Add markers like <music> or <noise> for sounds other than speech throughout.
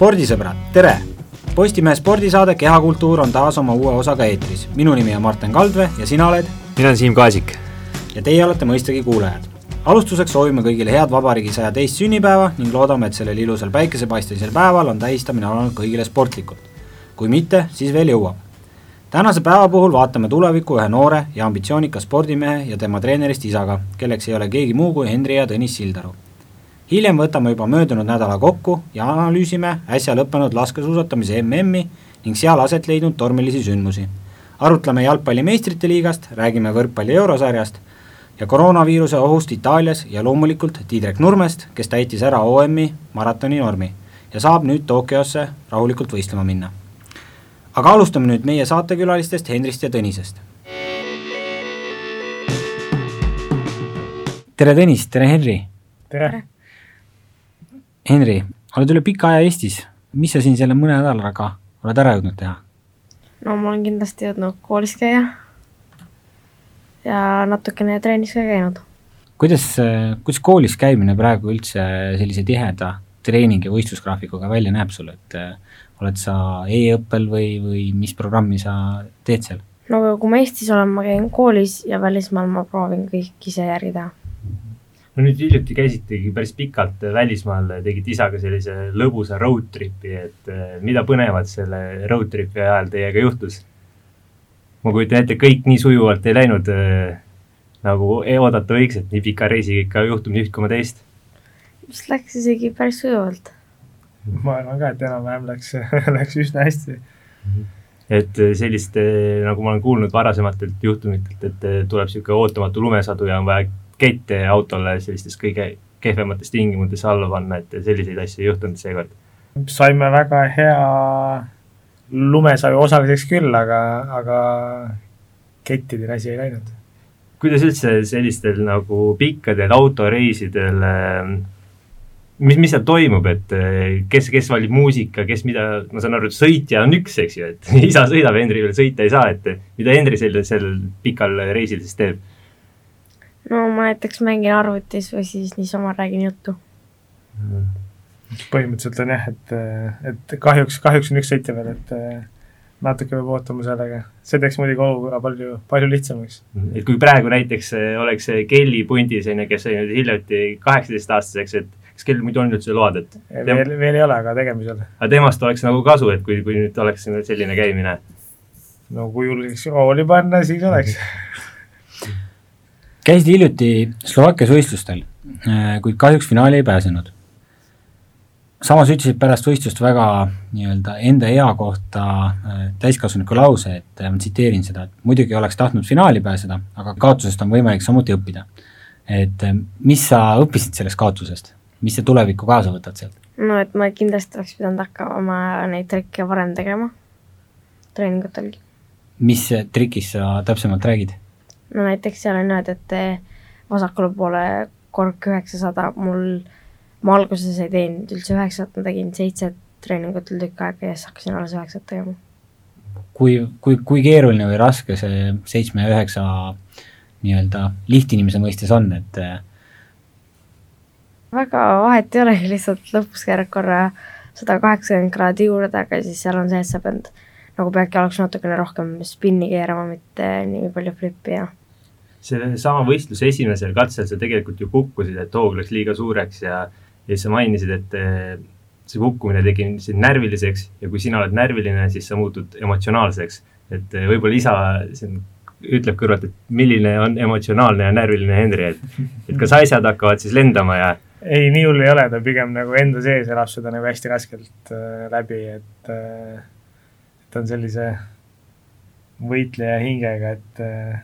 spordisõbrad, tere! Postimehe spordisaade Kehakultuur on taas oma uue osaga eetris. minu nimi on Martin Kaldvee ja sina oled? mina olen Siim Kaasik. ja teie olete mõistagi kuulajad. alustuseks soovime kõigile head vabariigi saja teist sünnipäeva ning loodame, et sellel ilusal päikesepaistelisel päeval on tähistamine olnud kõigile sportlikult. kui mitte, siis veel jõuab. tänase päeva puhul vaatame tulevikku ühe noore ja ambitsioonika spordimehe ja tema treenerist isaga, kelleks ei ole keegi muu kui Henri ja Tõnis Sildaru hiljem võtame juba möödunud nädala kokku ja analüüsime äsja lõppenud laskesuusatamise MM-i ning seal aset leidnud tormilisi sündmusi. arutleme jalgpalli meistrite liigast, räägime võrkpalli eurosarjast ja koroonaviiruse ohust Itaalias ja loomulikult Tiidrek Nurmest, kes täitis ära OM-i maratoni normi ja saab nüüd Tokyosse rahulikult võistlema minna. aga alustame nüüd meie saatekülalistest Henrist ja Tõnisest. tere Tõnis, tere Henri! tere! Henri, oled üle pika aja Eestis, mis sa siin selle mõne nädalaga oled ära jõudnud teha? no ma olen kindlasti jõudnud koolis käia ja natukene trennis ka käinud. kuidas, kuidas koolis käimine praegu üldse sellise tiheda treening- ja võistlusgraafikuga välja näeb sul, et oled sa e-õppel või, või mis programmi sa teed seal? no kui ma Eestis olen, ma käin koolis ja välismaal ma proovin kõik ise järgi teha no nüüd hiljuti käisitegi päris pikalt välismaal, tegite isaga sellise lõbusa road trip'i, et eh, mida põnevat selle road trip'i ajal teiega juhtus? ma kujutan ette, kõik nii sujuvalt ei läinud äh, nagu oodata võiks, et nii pika reisiga ikka juhtub nii üht koma teist. vist läks isegi päris sujuvalt. ma arvan ka, et enam-vähem läks <laughs> läks üsna hästi et sellist, nagu ma olen kuulnud varasematelt juhtumitelt, et tuleb niisugune ootamatu lumesadu ja on vaja kette autole sellistes kõige kehvemates tingimustes alla panna, et selliseid asju ei juhtunud seekord? saime väga hea lumesaju osaliseks küll, aga, aga kettidel asi ei läinud. kuidas üldse sellistel nagu pikkadel autoreisidel mis, mis seal toimub, et kes, kes valib muusika, kes mida, ma saan aru, et sõitja on üks, eks ju, et <laughs> isa sõidab, Henri veel sõita ei saa, et mida Henri sellel, sellel pikal reisil siis teeb? No ma näiteks mängin arvutis või siis niisama räägin juttu mm.. põhimõtteliselt on jah, et, et kahjuks, kahjuks on üks sõitja veel, et natuke peab ootama sellega. see teeks muidugi olukorra palju, palju lihtsamaks. et kui praegu näiteks oleks Kelly pundis, on ju, kes sai nüüd hiljuti kaheksateistaastaseks, et kas Kell muidu on üldse load, et tem... veel, veel ei ole, aga tegemisel. aga temast oleks nagu kasu, et kui, kui nüüd oleks selline käimine? no kui julgeks rooli panna, siis oleks <laughs> käisid hiljuti Slovakkias võistlustel, äh, kuid kahjuks finaali ei pääsenud. samas ütlesid pärast võistlust väga nii-öelda enda ea kohta äh, täiskasvaniku lause, et äh, ma tsiteerin seda, et muidugi oleks tahtnud finaali pääseda, aga kaotusest on võimalik samuti õppida. et mis sa õppisid sellest kaotusest, mis sa tulevikku kaasa võtad sealt? no et ma kindlasti oleks pidanud hakkama neid trikke varem tegema, treeningutelgi. mis trikist sa täpsemalt räägid? No näiteks seal on öeldud, et vasakule poole kork üheksasada, mul, ma alguses ei teinud üldse üheksat, ma tegin seitset treeningut tükk aega ja siis hakkasin alles üheksat tegema. kui, kui, kui keeruline või raske see seitsme ja üheksa nii-öelda lihtinimese mõistes on, et eh, väga vahet ei olegi, lihtsalt lõpus keerad korra sada kaheksakümmend kraadi juurde, aga siis seal on see, et sa pead nagu peadki oleks natukene rohkem spinni keerama, mitte nii palju flippi ja sellesama võistluse esimesel katsel sa tegelikult ju kukkusid, et hoog läks liiga suureks ja, ja siis sa mainisid, et eh, see kukkumine tegi sind närviliseks ja kui sina oled närviline, siis sa muutud emotsionaalseks. et eh, võib-olla isa siin ütleb kõrvalt, et milline on emotsionaalne ja närviline Henri, et, et kas asjad hakkavad siis lendama ja ei, nii hull ei ole, ta pigem nagu enda sees elab seda nagu hästi raskelt äh, läbi, et äh, ta on sellise võitleja hingega, et äh,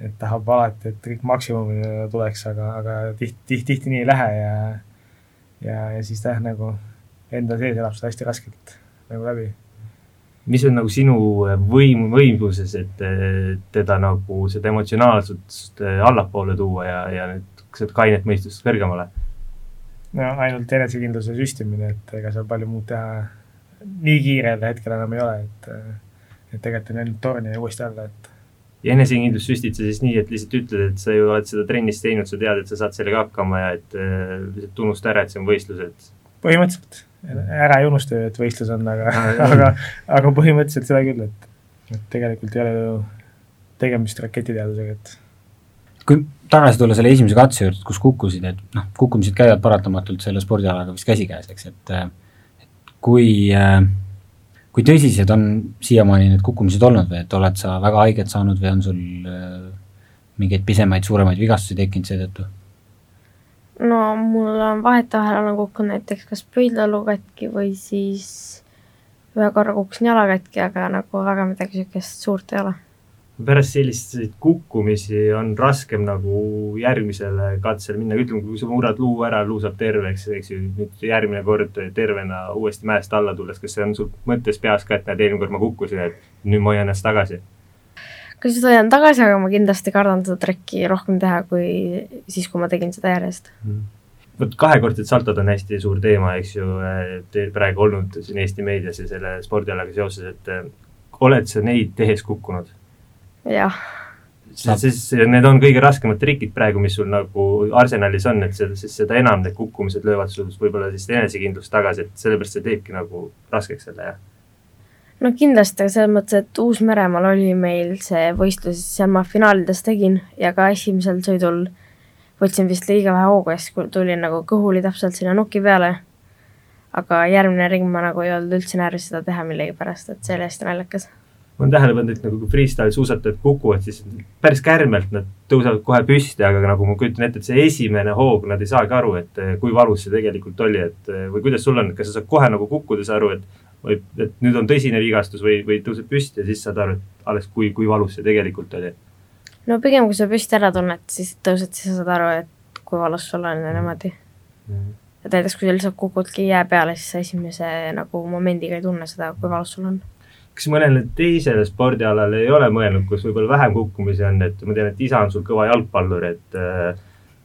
et tahab alati, et kõik maksimumile tuleks, aga, aga tihti, tihti, tihti nii ei lähe ja ja, ja siis ta jah, nagu enda sees elab seda hästi raskelt nagu läbi. mis on nagu sinu võim, võimuses, et teda nagu seda emotsionaalsust allapoole tuua ja, ja nüüd seda kainet mõistust kõrgemale? no ainult enesekindluse süstimine, et ega seal palju muud teha nii kiirel hetkel enam ei ole, et et tegelikult on ainult torni uuesti alla, et ja enesekindlust süstid sa siis nii, et lihtsalt ütled, et sa ju oled seda trennis teinud, sa tead, et sa saad sellega hakkama ja et äh, lihtsalt tunnusta ära, et see on võistlus, et põhimõtteliselt. Ära ei unusta ju, et võistlus on, aga aga, aga põhimõtteliselt seda küll, et, et tegelikult ei ole ju tegemist raketiteadusega, et kui tagasi tulla selle esimese katse juurde, kus kukkusid, et noh, kukkumised käivad paratamatult selle spordialaga vist käsikäes, eks, et et kui äh, kui tõsised on siiamaani need kukkumised olnud või et oled sa väga haiget saanud või on sul äh, mingeid pisemaid, suuremaid vigastusi tekkinud seetõttu? no mul on vahetevahel olen kukkunud näiteks kas pöidlalu katki või siis ühe korra kukkusin jala katki, aga nagu väga midagi niisugust suurt ei ole. Pärast selliseid kukkumisi on raskem nagu järgmisele katsele minna, ütleme, kui sa murrad luu ära, luu saab terveks, eks ju, nüüd järgmine kord tervena uuesti mäest alla tulles, kas see on sul mõttes peas ka, et näed, eelmine kord ma kukkusin, et nüüd ma hoian ennast tagasi? kas seda hoian tagasi, aga ma kindlasti kardan seda trekki rohkem teha, kui siis, kui ma tegin seda järjest. vot kahekordsed saltod on hästi suur teema, eks ju, teil praegu olnud siin Eesti meedias ja selle spordialaga seoses, et eh, oled sa neid tehes kukkunud? Jah, siis need on kõige raskemad trikid praegu, mis sul nagu arsenalis on, et seda, siis seda enam need kukkumised löövad sul võib-olla siis enesekindlust tagasi, et sellepärast see teebki nagu raskeks selle, jah no kindlasti, aga selles mõttes, et Uus-Meremaal oli meil see võistlus, seal ma finaalides tegin ja ka esimesel sõidul võtsin vist liiga vähe hoogu ja siis tulin nagu kõhuli täpselt sinna nuki peale. aga järgmine ring ma nagu ei olnud üldse närvis seda teha millegipärast, et see oli hästi naljakas. Ma olen tähele pannud, et nagu kui freestyle suusatajad kukuvad, siis päris kärmelt nad tõusevad kohe püsti, aga nagu ma kujutan ette, et see esimene hoog, nad ei saagi aru, et kui valus see tegelikult oli, et või kuidas sul on, kas sa saad kohe nagu kukkudes aru, et või et nüüd on tõsine vigastus või, või tõuseb püsti ja siis saad aru, et alles kui, kui valus see tegelikult oli? no pigem, kui sa püsti ära tunned, siis tõused, siis sa saad aru, et kui valus sul on ja niimoodi mm.. et näiteks, kui sa lihtsalt kukudki jää peale, siis sa esimese nagu momendiga ei tunne seda, kui valus sul on. Kas mõnele teisele spordialale ei ole mõelnud, kus võib-olla vähem kukkumisi on, et ma tean, et isa on sul kõva jalgpallur, et äh,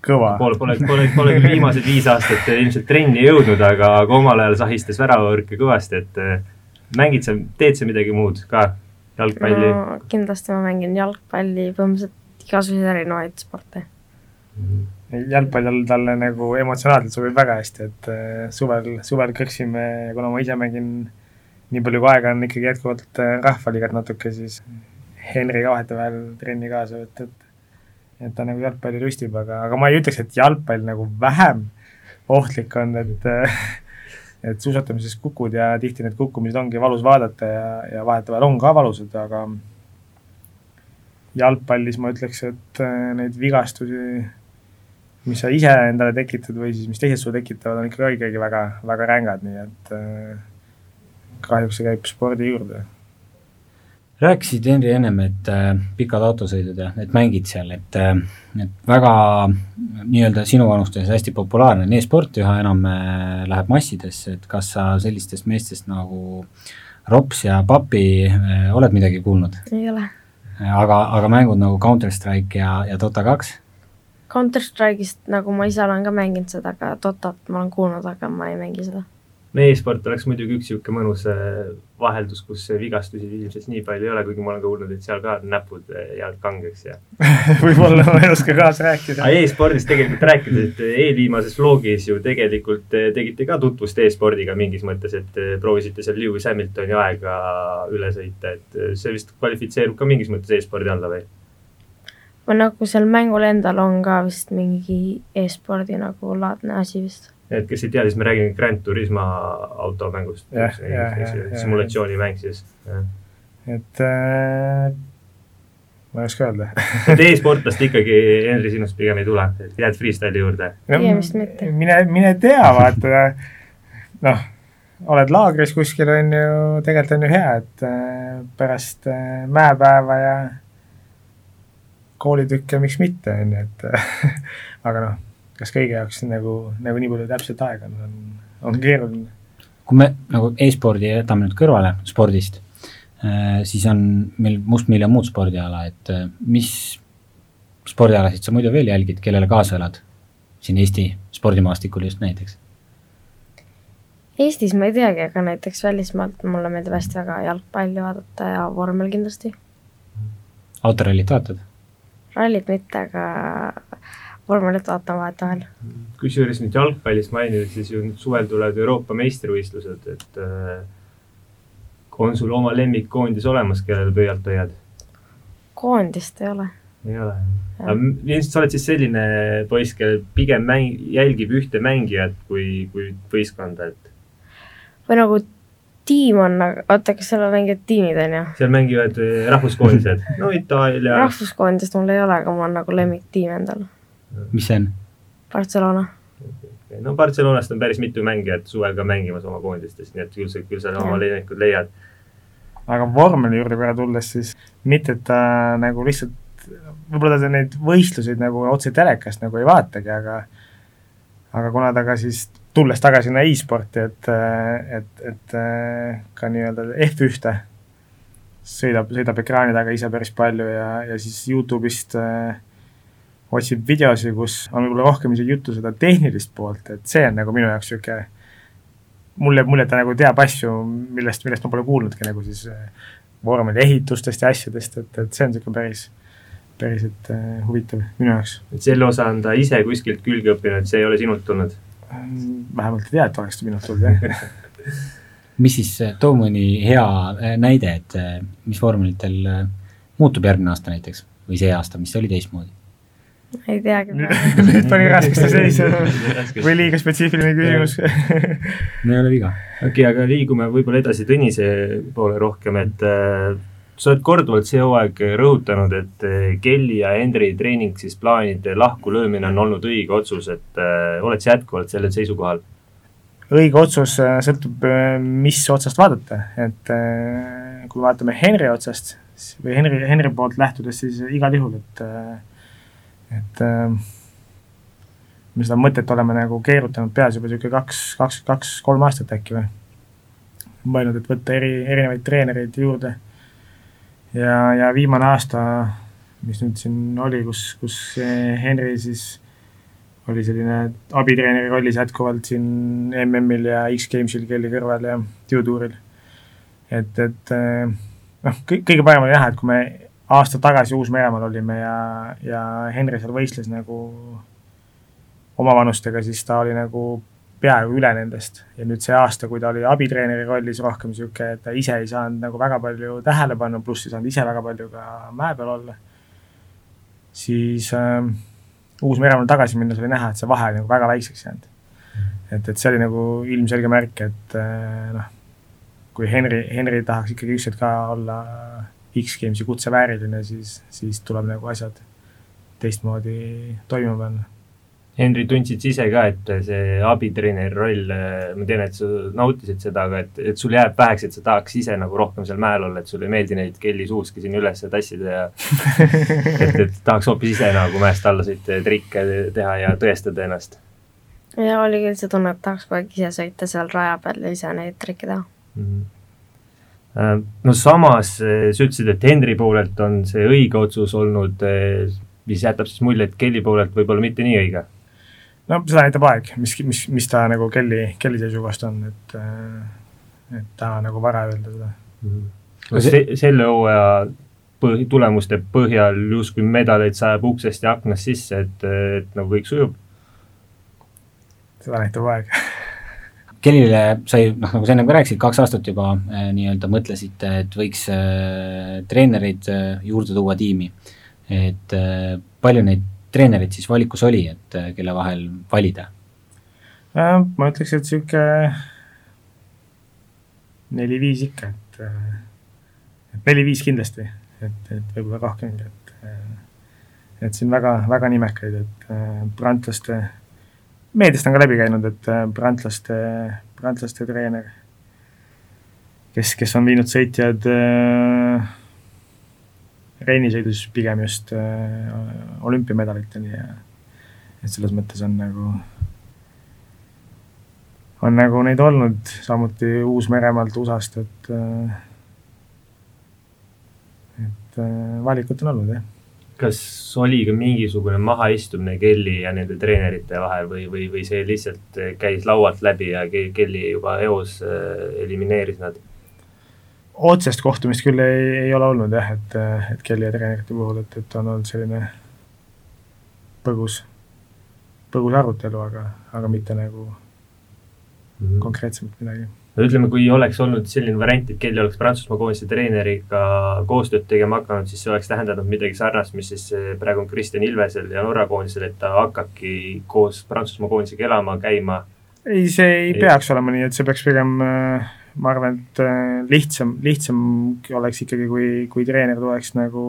kõva. Pole, pole, pole, pole küll viimased viis aastat ilmselt trenni jõudnud, aga, aga omal ajal sahistas väravavõrke kõvasti, et äh, mängid sa, teed sa midagi muud ka, jalgpalli no,? kindlasti ma mängin jalgpalli, põhimõtteliselt igasuguseid erinevaid sporte mm. -hmm. jalgpall talle nagu emotsionaalselt sobib väga hästi, et äh, suvel, suvel kõksime, kuna ma ise mängin nii palju, kui aega on ikkagi jätkuvalt äh, rahvaliigat natuke, siis Henriga vahetevahel trenni kaasa võtta, et et ta nagu jalgpalli lustib, aga, aga ma ei ütleks, et jalgpall nagu vähem ohtlik on, et et suusatamises kukud ja tihti need kukkumised ongi valus vaadata ja, ja vahetevahel on ka valusad, aga jalgpallis ma ütleks, et äh, neid vigastusi, mis sa ise endale tekitad või siis mis teised sulle tekitavad, on ikka ikkagi väga, väga rängad, nii et äh, kahjuks see käib spordi juurde rääkisid, Henri, ennem, et äh, pikad autosõidud ja et mängid seal, et äh, et väga nii-öelda sinuvanustes hästi populaarne on e-sport, üha enam äh, läheb massidesse, et kas sa sellistest meestest nagu Rops ja Papi äh, oled midagi kuulnud? ei ole. aga, aga mängud nagu Counter Strike ja, ja Dota kaks? Counter Strike'ist nagu ma ise olen ka mänginud seda, aga Dotat ma olen kuulnud, aga ma ei mängi seda meesport oleks muidugi üks niisugune mõnus äh, vaheldus, kus vigastusi ilmselt nii palju ei ole, kuigi ma olen kuulnud, et seal ka näpud äh, jäävad kangeks ja <laughs> võib-olla ma ei oska kaasa rääkida. aga e-spordist tegelikult rääkides, et eelviimases vlogis ju tegelikult äh, tegite ka tutvust e-spordiga mingis mõttes, et proovisite seal Lewis Hamiltoni aega üle sõita, et see vist kvalifitseerub ka mingis mõttes e-spordi alla või? või nagu seal mängul endal on ka vist mingi e-spordi nagu laadne asi vist et kes ei tea, siis me räägime Grand Turismo automängust. simulatsioonimäng siis. et äh, ma ei oska öelda <laughs> et e-sportlast ikkagi Henri sinust pigem ei tule, et jääd freestyle'i juurde? pigem vist mitte. mine, mine tea, vaata noh, oled laagris kuskil, on ju, tegelikult on ju hea, et äh, pärast äh, mäepäeva ja koolitükke, miks mitte, on ju, et <laughs> aga noh kas kõigi jaoks nagu, nagu nii palju täpselt aega on, on, on keeruline. kui me nagu e-spordi jätame nüüd kõrvale spordist, äh, siis on meil mustmiljon muud spordiala, et äh, mis spordialasid sa muidu veel jälgid, kellele kaasa elad siin Eesti spordimaastikul just näiteks? Eestis ma ei teagi, aga näiteks välismaalt mulle meeldib hästi väga jalgpalli vaadata ja vormel kindlasti. autorallit vaatad? rallit mitte, aga vormelit vaatan vahetevahel. kusjuures nüüd jalgpallist mainides, siis ju nüüd suvel tulevad Euroopa meistrivõistlused, et äh, on sul oma lemmikkoondis olemas, kellele pöialt hoiad? koondist ei ole. ei ole? aga ilmselt sa oled siis selline poiss, kellel pigem mäng, jälgib ühte mängijat kui, kui võistkonda, et või nagu tiim on, oota, kas seal mängivad tiimid, on ju? seal mängivad eh, rahvuskoondised, no Itaalia. rahvuskoondist mul ei ole, aga mul on nagu lemmiktiim endal. Mis see on? Barcelona. no Barcelonast on päris mitu mängijat suvel ka mängimas oma koondistes, nii et küll sa, küll sa oma lemmikud leiad. aga vormeli juurde korra tulles siis, mitte et ta nagu lihtsalt, võib-olla ta neid võistluseid nagu otse telekast nagu ei vaatagi, aga aga kuna ta ka siis tulles tagasi sinna e-sporti, et, et, et ka nii-öelda F1-te sõidab, sõidab ekraani taga ise päris palju ja, ja siis Youtube'ist äh, otsib videosi, kus on võib-olla rohkem isegi juttu seda tehnilist poolt, et see on nagu minu jaoks niisugune, mul jääb mulje, et ta nagu teab asju, millest, millest ma pole kuulnudki, nagu siis vormeli ehitustest ja asjadest, et, et see on niisugune päris päriselt äh, huvitav minu jaoks. et selle osa on ta ise kuskilt külge õppinud, see ei ole sinult tulnud? vähemalt ei tea, et oleks minult tulnud, jah <laughs> mis siis, too mõni hea näide, et mis vormelitel muutub järgmine aasta näiteks või see aasta, mis oli teistmoodi? Ei teagi. Nüüd pani raskesti seisu või liiga spetsiifiline küsimus. No ei ole viga. okei okay,, aga liigume võib-olla edasi Tõnise poole rohkem, et äh, sa oled korduvalt see hooaeg rõhutanud, et Kelly ja Henry treening siis plaanide lahkulöömine on olnud õige otsus, et äh, oled sa jätkuvalt sellel seisukohal? õige otsus äh, sõltub, äh, mis otsast vaadata, et kui vaatame Henry otsast või Henry, Henry poolt lähtudes, siis igal juhul, et, et me seda mõtet oleme nagu keerutanud peas juba niisugune kaks, kaks, kaks-kolm aastat äkki või. mõelnud, et võtta eri, erinevaid treenereid juurde ja, ja viimane aasta, mis nüüd siin oli, kus, kus Henri siis oli selline abitreeneri rollis jätkuvalt siin MM-il ja X-Gamesil Kelly kõrval ja Duotuuril. et, et eh, noh, kõige parem oli näha, et kui me aasta tagasi Uus-Meremaal olime ja, ja Henri seal võistles nagu oma vanustega, siis ta oli nagu peaaegu üle nendest ja nüüd see aasta, kui ta oli abitreeneri rollis rohkem niisugune, et ta ise ei saanud nagu väga palju tähelepanu, pluss ei saanud ise väga palju ka mäe peal olla, siis äh, Uus-Meremaale tagasi minnes oli näha, et see vahe oli nagu väga väikseks jäänud. et, et see oli nagu ilmselge märk, et äh, noh, kui Henri, Henri tahaks ikkagi ükskord ka olla X-Gamesi kutse vääriline, siis, siis tuleb nagu asjad teistmoodi toimuma panna Henri, tundsid sa ise ka, et see abitreeneri roll, ma tean, et sa nautisid seda, aga et, et sul jääb väheks, et sa tahaks ise nagu rohkem seal mäel olla, et sulle ei meeldi neid Kelly suuski siin üles tassida ja <laughs> et, et tahaks hoopis ise nagu mäest alla sõita ja trikke teha ja tõestada ennast. ja oli küll see tunne, et tahaks kogu aeg ise sõita seal raja peal ja ise neid trikke teha mm. -hmm. No samas sa ütlesid, et Henri poolelt on see õige otsus olnud, mis jätab siis mulje, et Kelly poolelt võib-olla mitte nii õige no seda näitab aeg, mis, mis, mis ta nagu Kelly, Kelly seisukohast on, et et täna nagu vara öelda seda mm. -hmm. Se, selle hooaja põhi, tulemuste põhjal justkui medaleid sajab uksest ja aknast sisse, et, et nagu kõik sujub? seda näitab aeg <laughs> Kellile sai, noh, nagu sa enne ka rääkisid, kaks aastat juba äh, nii-öelda mõtlesite, et võiks äh, treenereid äh, juurde tuua tiimi. et palju neid treenerid siis valikus oli, et kelle vahel valida? Ma ütleks, et niisugune neli-viis ikka, et, et neli-viis kindlasti, et, et võib-olla rohkemgi, et et siin väga, väga nimekaid, et prantlaste, meediast on ka läbi käinud, et prantlaste, prantlaste treener, kes, kes on viinud sõitjad äh, rennisõidus pigem just äh, olümpiamedaliteni ja et selles mõttes on nagu, on nagu neid olnud, samuti Uus-Meremaalt, USA-st, et äh, et äh, valikut on olnud, jah. Kas oli ka mingisugune mahaistumine Kelly ja nende treenerite vahel või, või, või see lihtsalt käis laualt läbi ja Kelly juba eos äh, elimineeris nad? otsest kohtumist küll ei, ei ole olnud jah, et, et Kelly ja treenerite puhul, et, et on olnud selline põgus, põgus arutelu, aga, aga mitte nagu mm -hmm. konkreetsemalt midagi no ütleme, kui oleks olnud selline variant, et Kelly oleks Prantsusmaa koondise treeneriga koostööd tegema hakanud, siis see oleks tähendanud midagi sarnast, mis siis eh, praegu on Kristjan Ilvesel ja Norra koondisel, et ta hakkabki koos Prantsusmaa koondisega elama, käima. ei, see ei, ei peaks olema nii, et see peaks pigem äh, ma arvan, et äh, lihtsam, lihtsam oleks ikkagi, kui, kui treener tuleks nagu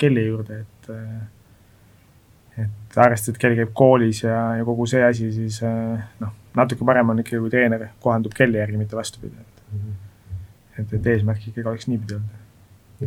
Kelly juurde, et et arvestades, et Kelly käib koolis ja, ja kogu see asi, siis noh natuke parem on ikkagi, kui treener kohandub Kelly järgi, mitte vastupidi, et -hmm. et, et eesmärk ikkagi oleks niipidi olnud.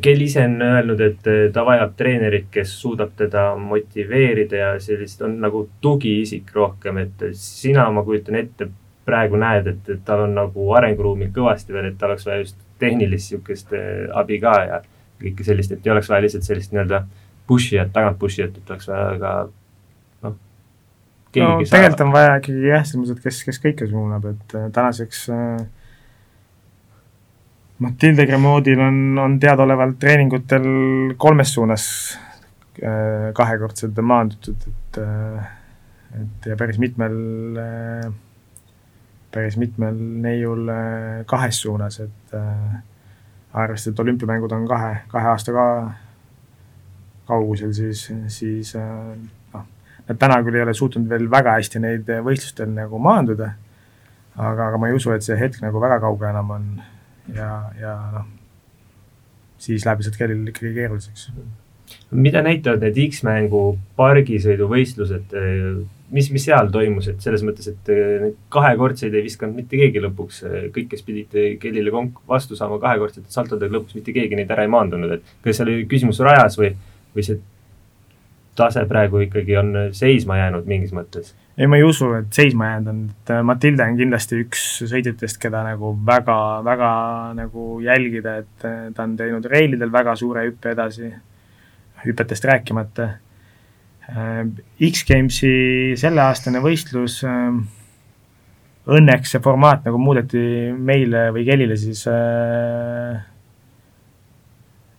Kell ise on öelnud, et ta vajab treenerit, kes suudab teda motiveerida ja sellist on nagu tugiisik rohkem, et sina, ma kujutan ette, praegu näed, et, et tal on nagu arenguruumi kõvasti veel, et tal oleks vaja just tehnilist niisugust eh, abi ka ja kõike sellist, et ei oleks vaja lihtsalt sellist nii-öelda push'i jat, tagant push'i jat, et oleks vaja ka no tegelikult on vaja ikkagi jah, selles mõttes, et kes, kes kõike suunab, et äh, tänaseks äh, Matilde Gremodil on, on teadaolevalt treeningutel kolmes suunas äh, kahekordselt maandutud, et et ja päris mitmel päris mitmel neiul kahes suunas, et arvestades, et olümpiamängud on kahe, kahe aasta ka kaugusel, siis, siis Nad täna küll ei ole suutnud veel väga hästi neid võistlustel nagu maanduda, aga, aga ma ei usu, et see hetk nagu väga kaugel enam on. Ja, ja noh, siis läheb lihtsalt kellelgi ikkagi keeruliseks. mida näitavad need X-mängu pargisõiduvõistlused, mis, mis seal toimus, et selles mõttes, et kahekordseid ei visanud mitte keegi lõpuks, kõik, kes pidid kellile konk vastu saama kahekordsete saltodega, lõpuks mitte keegi neid ära ei maandunud, et kas seal oli küsimus rajas või, või see tase praegu ikkagi on seisma jäänud mingis mõttes? ei, ma ei usu, et seisma jäänud on, et äh, Matilde on kindlasti üks sõitjatest, keda nagu väga, väga nagu jälgida, et äh, ta on teinud reilidel väga suure hüppe edasi, hüpetest rääkimata. Äh, X-Gamesi selleaastane võistlus, õnneks see formaat nagu muudeti meile või Kelile siis äh,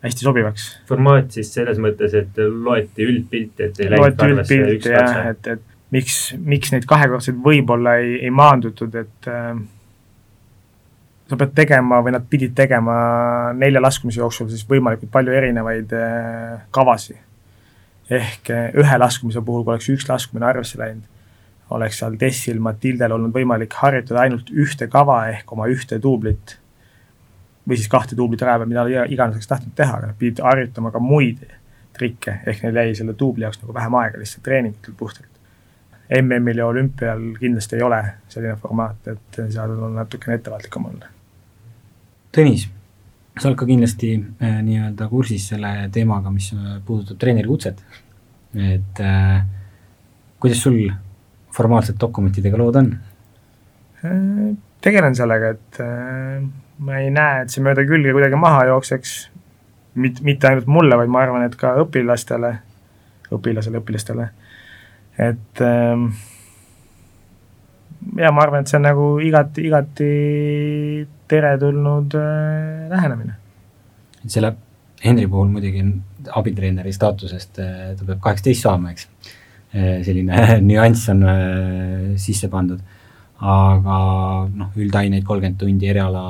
hästi sobivaks. formaat siis selles mõttes, et loeti üldpilti, et ei läinud arvesse üks katse? et, et miks, miks neid kahekordseid võib-olla ei, ei maandutud, et äh, sa pead tegema või nad pidid tegema nelja laskumise jooksul siis võimalikult palju erinevaid äh, kavasid. ehk äh, ühe laskumise puhul, kui oleks üks laskumine arvesse läinud, oleks seal Tessil, Matildel olnud võimalik harjutada ainult ühte kava ehk oma ühte duublit või siis kahte duublit raja peal, mida iganes oleks tahtnud teha, aga nad pidid harjutama ka muid trikke, ehk neil jäi selle duubli jaoks nagu vähem aega lihtsalt treeningutel puhtalt. MM-il ja olümpial kindlasti ei ole selline formaat, et seal on natukene ettevaatlikum olla. Tõnis, sa oled ka kindlasti äh, nii-öelda kursis selle teemaga, mis puudutab treeneri kutset. et äh, kuidas sul formaalselt dokumentidega lood on? Äh, tegelen sellega, et äh, ma ei näe, et see mööda külge kuidagi maha jookseks, mit-, mitte ainult mulle, vaid ma arvan, et ka õpilastele, õpilasele, õpilastele, et ähm, ja ma arvan, et see on nagu igati, igati teretulnud äh, lähenemine. selle Henri puhul muidugi abitreeneri staatusest äh, ta peab kaheksateist saama, eks. Äh, selline <laughs> nüanss on äh, sisse pandud aga noh, üldaineid kolmkümmend tundi, eriala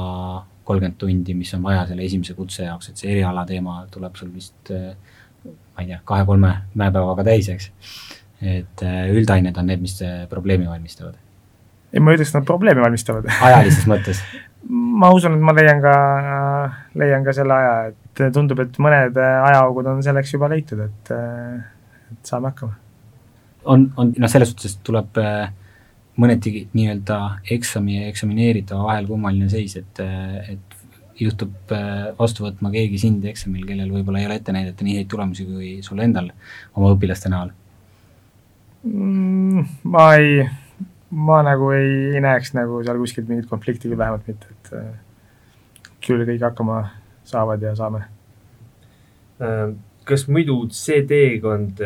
kolmkümmend tundi, mis on vaja selle esimese kutse jaoks, et see eriala teema tuleb sul vist ma ei tea, kahe-kolme mäepäevaga täis, eks. et äh, üldained on need, mis probleemi valmistavad. ei, ma ei ütleks, et nad probleemi valmistavad ajalises mõttes <laughs> ma usun, et ma leian ka, leian ka selle aja, et tundub, et mõned ajaaugud on selleks juba leitud, et, et saame hakkama. on, on, noh, selles suhtes tuleb äh, mõneti nii-öelda eksami ja eksamineeritava vahel kummaline seis, et, et juhtub äh, vastu võtma keegi sind eksamil, kellel võib-olla ei ole ette näidata nii häid tulemusi kui sul endal oma õpilaste näol mm,? Ma ei, ma nagu ei, ei näeks nagu seal kuskilt mingit konflikti küll vähemalt mitte, et äh, küll kõik hakkama saavad ja saame. Äh, kas muidu see teekond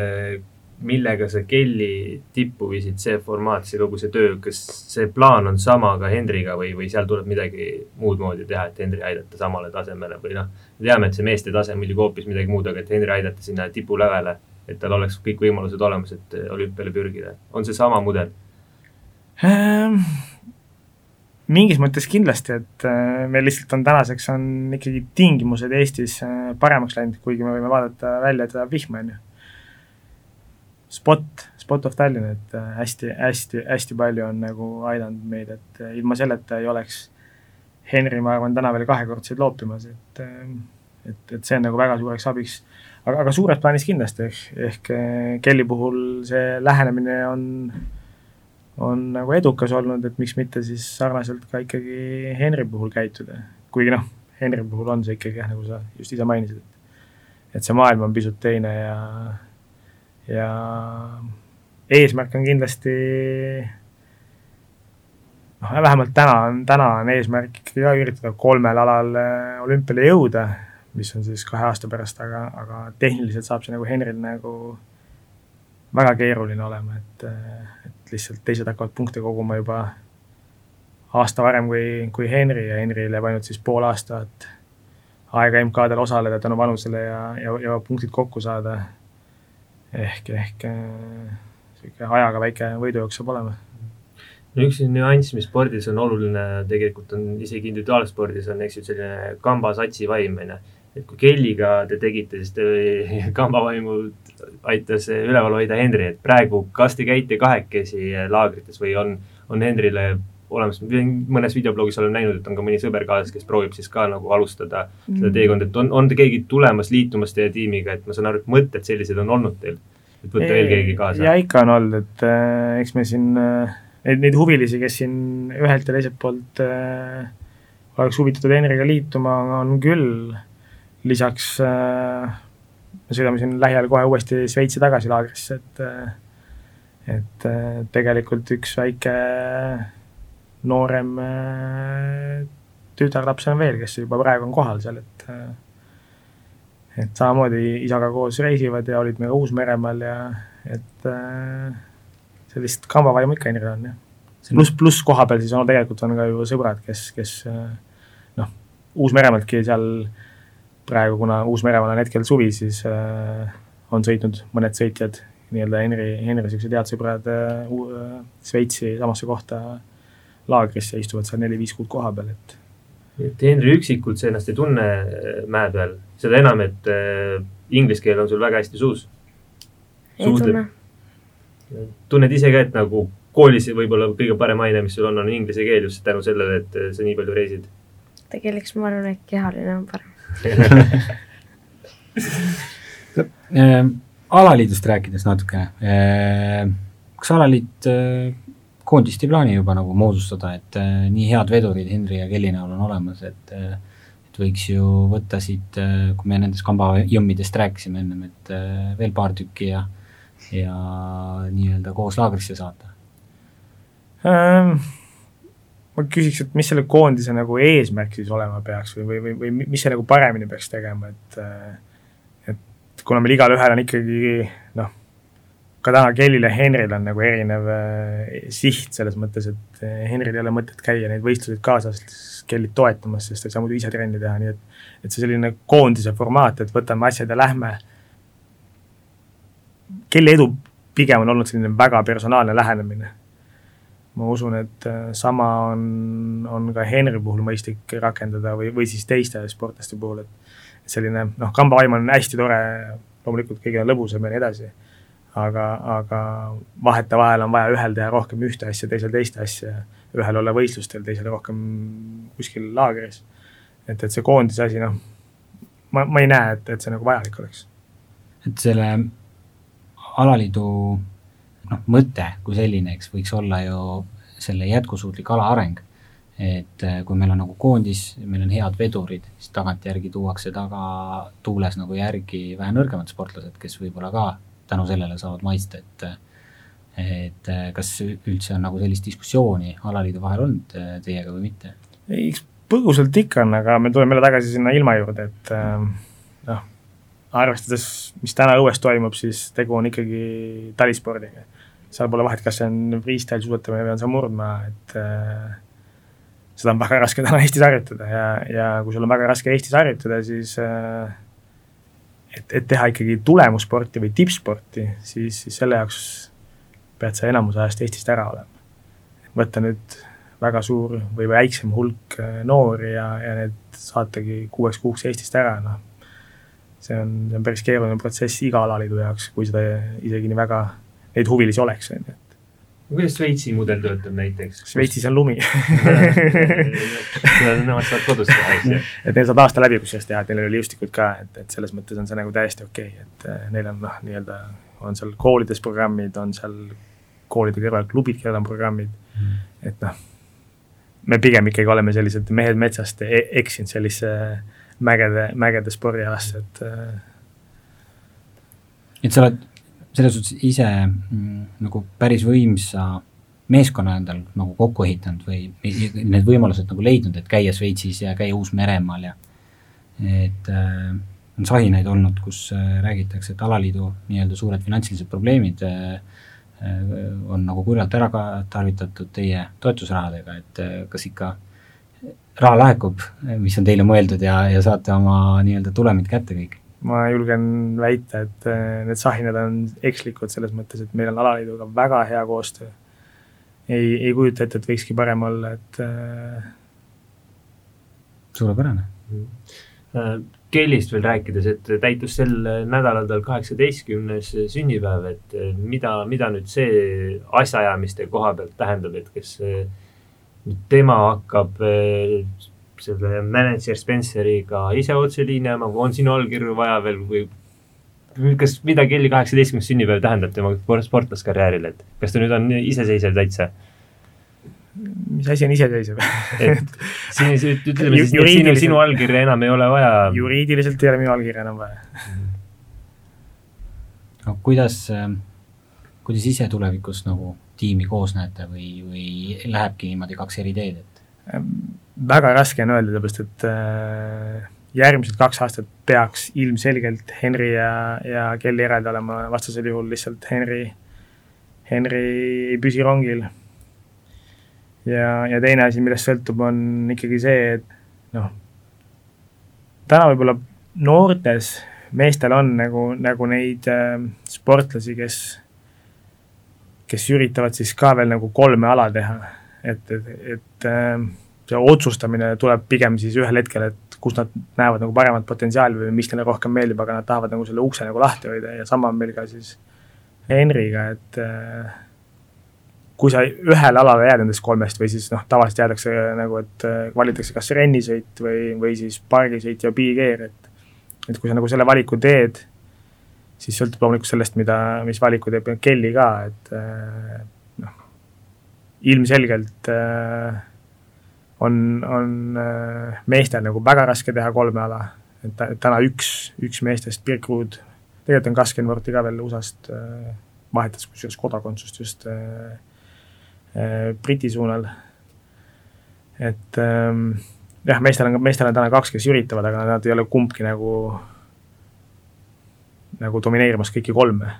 millega sa Kelly tippu viisid, see formaat, see kogu see töö, kas see plaan on sama ka Hendriga või, või seal tuleb midagi muud moodi teha, et Hendri aidata samale tasemele või noh, me teame, et see meeste tase on muidugi hoopis midagi muud, aga et Hendri aidata sinna tipulävele, et tal oleks kõik võimalused olemas, et olümpiale pürgida, on see sama mudel? Ehm, mingis mõttes kindlasti, et äh, meil lihtsalt on tänaseks on ikkagi tingimused Eestis äh, paremaks läinud, kuigi me võime vaadata välja, et sajab vihma, on ju. Spot, Spot of Tallinn, et äh, hästi, hästi, hästi palju on nagu aidanud meid, et ilma selleta ei oleks Henri, ma arvan, täna veel kahekordseid loopimas, et et, et see on nagu väga suureks abiks. aga, aga suures plaanis kindlasti, ehk, ehk Kelly puhul see lähenemine on on nagu edukas olnud, et miks mitte siis sarnaselt ka ikkagi Henri puhul käituda. kuigi noh, Henri puhul on see ikkagi jah, nagu sa just ise mainisid, et et see maailm on pisut teine ja, ja eesmärk on kindlasti noh, vähemalt täna on, täna on eesmärk ikkagi ka üritada kolmel alal äh, olümpiale jõuda, mis on siis kahe aasta pärast, aga, aga tehniliselt saab see nagu Henril nagu väga keeruline olema, et, et lihtsalt teised hakkavad punkte koguma juba aasta varem kui, kui Henry ja Henryl jääb ainult siis pool aastat aega MK-del osaleda tänu vanusele ja, ja, ja punktid kokku saada. Ehk, ehk niisugune ajaga väike võidujooks saab olema. no üks nüanss, mis spordis on oluline, tegelikult on isegi individuaalspordis on, eks ju, selline kambasatsi vaim, on ju et kui Kelliga te tegite, siis te <laughs> kambavaimu aitas üleval hoida Henri, et praegu, kas te käite kahekesi laagrites või on, on Henrile olemas, mõnes videoblogis olen näinud, et on ka mõni sõber kaasas, kes proovib siis ka nagu alustada mm. seda teekonda, et on, on keegi tulemas, liitumas teie tiimiga, et ma saan aru, et mõtted sellised on olnud teil, et võtta veel keegi kaasa? ja ikka on olnud, et äh, eks me siin äh, neid, neid huvilisi, kes siin ühelt ja teiselt poolt äh, oleks huvitatud Henriga liituma, on küll lisaks äh, me sõidame siin lähiajal kohe uuesti Šveitsi tagasi laagrisse, et äh, et äh, tegelikult üks väike noorem tütarlaps on veel, kes juba praegu on kohal seal, et et samamoodi isaga koos reisivad ja olid meiega Uus-Meremaal ja et sellist kambavaimu ikka Henril on, jah. pluss, pluss koha peal siis on tegelikult on ka ju sõbrad, kes, kes noh, Uus-Meremaalt seal äh, praegu, kuna Uus-Meremaal on hetkel suvi, siis äh, on sõitnud mõned sõitjad, nii-öelda Henri, Henri niisugused head sõbrad äh, äh, Šveitsi samasse kohta laagrisse, istuvad seal neli-viis kuud koha peal, et et Henri üksikult sa ennast ei tunne äh, mäe peal, seda enam, et äh, inglise keel on sul väga hästi suus. ei tunne. tunned ise ka, et nagu koolis võib-olla kõige parem aine, mis sul on, on inglise keel just tänu sellele, et sa nii palju reisid? tegelikult ma arvan, et kehaline on parem <laughs> Äh, alaliidust rääkides natukene, äh, kas alaliit äh, koondist ei plaani juba nagu moodustada, et nii head vedurid Henri ja Kelly näol on olemas, et et võiks ju võtta siit, kui me nendest kambajõmmidest rääkisime ennem, et veel paar tükki ja ja nii-öelda koos laagrisse saata ähm,? ma küsiks, et mis selle koondise nagu eesmärk siis olema peaks või, või, või, või mis see nagu paremini peaks tegema, et et kuna meil igalühel on ikkagi ka täna Kellil ja Henril on nagu erinev äh, siht selles mõttes, et äh, Henril ei ole mõtet käia neid võistluseid kaasas Kellit toetamas, sest ta ei saa muidu ise trenni teha, nii et et see selline koondise formaat, et võtame asjad ja lähme, Kelly edu pigem on olnud selline väga personaalne lähenemine. Ma usun, et äh, sama on, on ka Henri puhul mõistlik rakendada või, või siis teiste sportlaste puhul, et selline noh, kambavaim on hästi tore, loomulikult kõigil on lõbusam ja nii edasi, aga, aga vahetevahel on vaja ühel teha rohkem ühte asja, teisel teist asja, ühel olla võistlustel, teisel rohkem kuskil laagris. et, et see koondise asi, noh, ma, ma ei näe, et, et see nagu vajalik oleks. et selle alaliidu noh, mõte kui selline, eks, võiks olla ju selle jätkusuutlik ala areng. et äh, kui meil on nagu koondis, meil on head vedurid, siis tagantjärgi tuuakse taga tuules nagu järgi vähe nõrgemad sportlased, kes võib-olla ka tänu sellele saavad maitsta, et et kas üldse on nagu sellist diskussiooni alaliidu vahel olnud äh, teiega või mitte? eks põgusalt ikka on, aga me tuleme jälle tagasi sinna ilma juurde, et noh, arvestades, mis täna õues toimub, siis tegu on ikkagi talispordiga seal pole vahet, kas see on freestyle suusatamine või on see murdmaa, et äh, seda on väga raske täna Eestis harjutada ja, ja kui sul on väga raske Eestis harjutada, siis äh, et, et teha ikkagi tulemussporti või tippsporti, siis, siis selle jaoks pead sa enamus ajast Eestist ära olema. võtta nüüd väga suur või väiksem hulk äh, noori ja, ja need saatagi kuueks kuuks Eestist ära, noh, see on, see on päris keeruline protsess iga alaliidu jaoks, kui seda isegi nii väga, neid huvilisi oleks, on ju, kuidas Šveitsi mudel töötab näiteks? Šveitsis on lumi Nemad saavad kodus teha, eks ju. et neil saab aasta läbi kusjuures teha, et neil oli liustikud ka, et, et selles mõttes on see nagu täiesti okei okay., et äh, neil on noh, nii-öelda on seal koolides programmid, on seal koolide kõrval klubid, kellel on programmid mm., et noh, me pigem ikkagi oleme sellised mehed metsast e eksinud sellisesse mägede, mägede spordialasse, et äh, et sa oled selles suhtes ise mm, nagu päris võimsa meeskonna endal nagu kokku ehitanud või need võimalused nagu leidnud, et käia Šveitsis ja käia Uus-Meremaal ja et äh, on sahinaid olnud, kus äh, räägitakse, et alaliidu nii-öelda suured finantsilised probleemid äh, äh, on nagu kurjalt ära ka tarvitatud teie toetusrahadega, et äh, kas ikka raha laekub, mis on teile mõeldud ja, ja saate oma nii-öelda tulemid kätte kõik? Ma julgen väita, et äh, need sahinad on ekslikud selles mõttes, et meil on alaliiduga väga hea koostöö. ei, ei kujuta ette, et võikski parem olla, et äh.... suurepärane mm. Kellist veel rääkides, et täitus sel nädalal tal kaheksateistkümnes sünnipäev, et mida, mida nüüd see asjaajamiste koha pealt tähendab, et kes tema hakkab selle mänedžer Spenceriga ise otse liini ajama või on sinu allkirju vaja veel või kas, mida Kelly kaheksateistkümnes sünnipäev tähendab tema sportlaskarjäärile, et kas ta nüüd on iseseisev täitsa? mis asi on iseseisev et siin, ütleme siis, et sinu, sinu allkirja enam ei ole vaja. juriidiliselt ei ole minu allkirja enam vaja <laughs> no kuidas, kuidas ise tulevikus nagu tiimi koos näete või, või lähebki niimoodi kaks eri teed, et? Väga raske on öelda, sellepärast et äh, järgmised kaks aastat peaks ilmselgelt Henry ja, ja Kelly eraldi olema, vastasel juhul lihtsalt Henry, Henry ei püsi rongil. ja, ja teine asi, millest sõltub, on ikkagi see, et noh, täna võib-olla noortes meestel on nagu, nagu neid äh, sportlasi, kes, kes üritavad siis ka veel nagu kolme ala teha, et, et, et äh, see otsustamine tuleb pigem siis ühel hetkel, et kus nad näevad nagu paremat potentsiaali või mis neile rohkem meeldib, aga nad tahavad nagu selle ukse nagu lahti hoida ja sama on meil ka siis Henriga, et äh, kui sa ühele alale jääd nendest kolmest või siis noh, tavaliselt jäädakse nagu, et äh, valitakse kas rennisõit või, või siis pargisõit ja big-air, et et kui sa nagu selle valiku teed, siis sõltub loomulikult sellest, mida, mis valiku teeb Kelly ka, et äh, noh, ilmselgelt äh, on, on äh, meestel nagu väga raske teha kolme ala, et täna üks, üks meestest, Birk Ruud, tegelikult on Kaskenvorti ka veel USA-st äh, vahetas kusjuures kodakondsust just äh, äh, Briti suunal. et ähm, jah, meestel on, meestel on täna kaks, kes üritavad, aga nad ei ole kumbki nagu, nagu domineerimas kõiki kolme.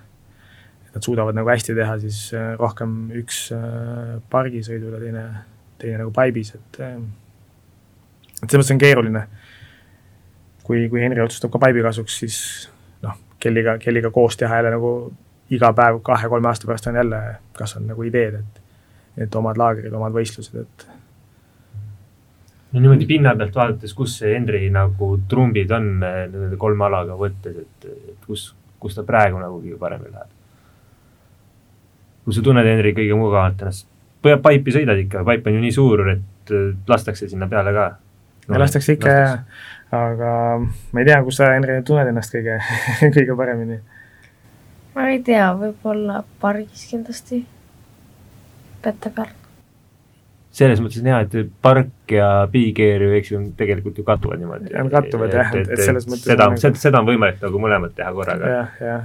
Nad suudavad nagu hästi teha siis äh, rohkem üks äh, pargisõidul ja teine teine nagu paibis, et ähm, et selles mõttes on keeruline. kui, kui Henri otsustab ka paibi kasuks, siis noh, Kelliga, Kelliga koos teha jälle nagu iga päev kahe-kolme aasta pärast on jälle, kas on nagu ideed, et et omad laagrid, omad võistlused, et no niimoodi pinna pealt vaadates, kus see Henri nagu trumbid on äh, nende kolme alaga võttes, et, et kus, kus ta praegu nagu kõige paremini läheb? kui sa tunned Henri kõige mugavamalt ennast paipi sõidad ikka, paip on ju nii suur, et äh, lastakse sinna peale ka no,. lastakse ikka jah, aga ma ei tea, kus sa, Henri, tunned ennast kõige <laughs> kõige paremini? ma ei tea, võib-olla pargis kindlasti, pette peal. selles mõttes on hea, et park ja big-air ju, eks ju, tegelikult ju kattuvad niimoodi. kattuvad jah, et, et selles mõttes seda, nagu... seda on võimalik nagu mõlemat teha korraga. ja,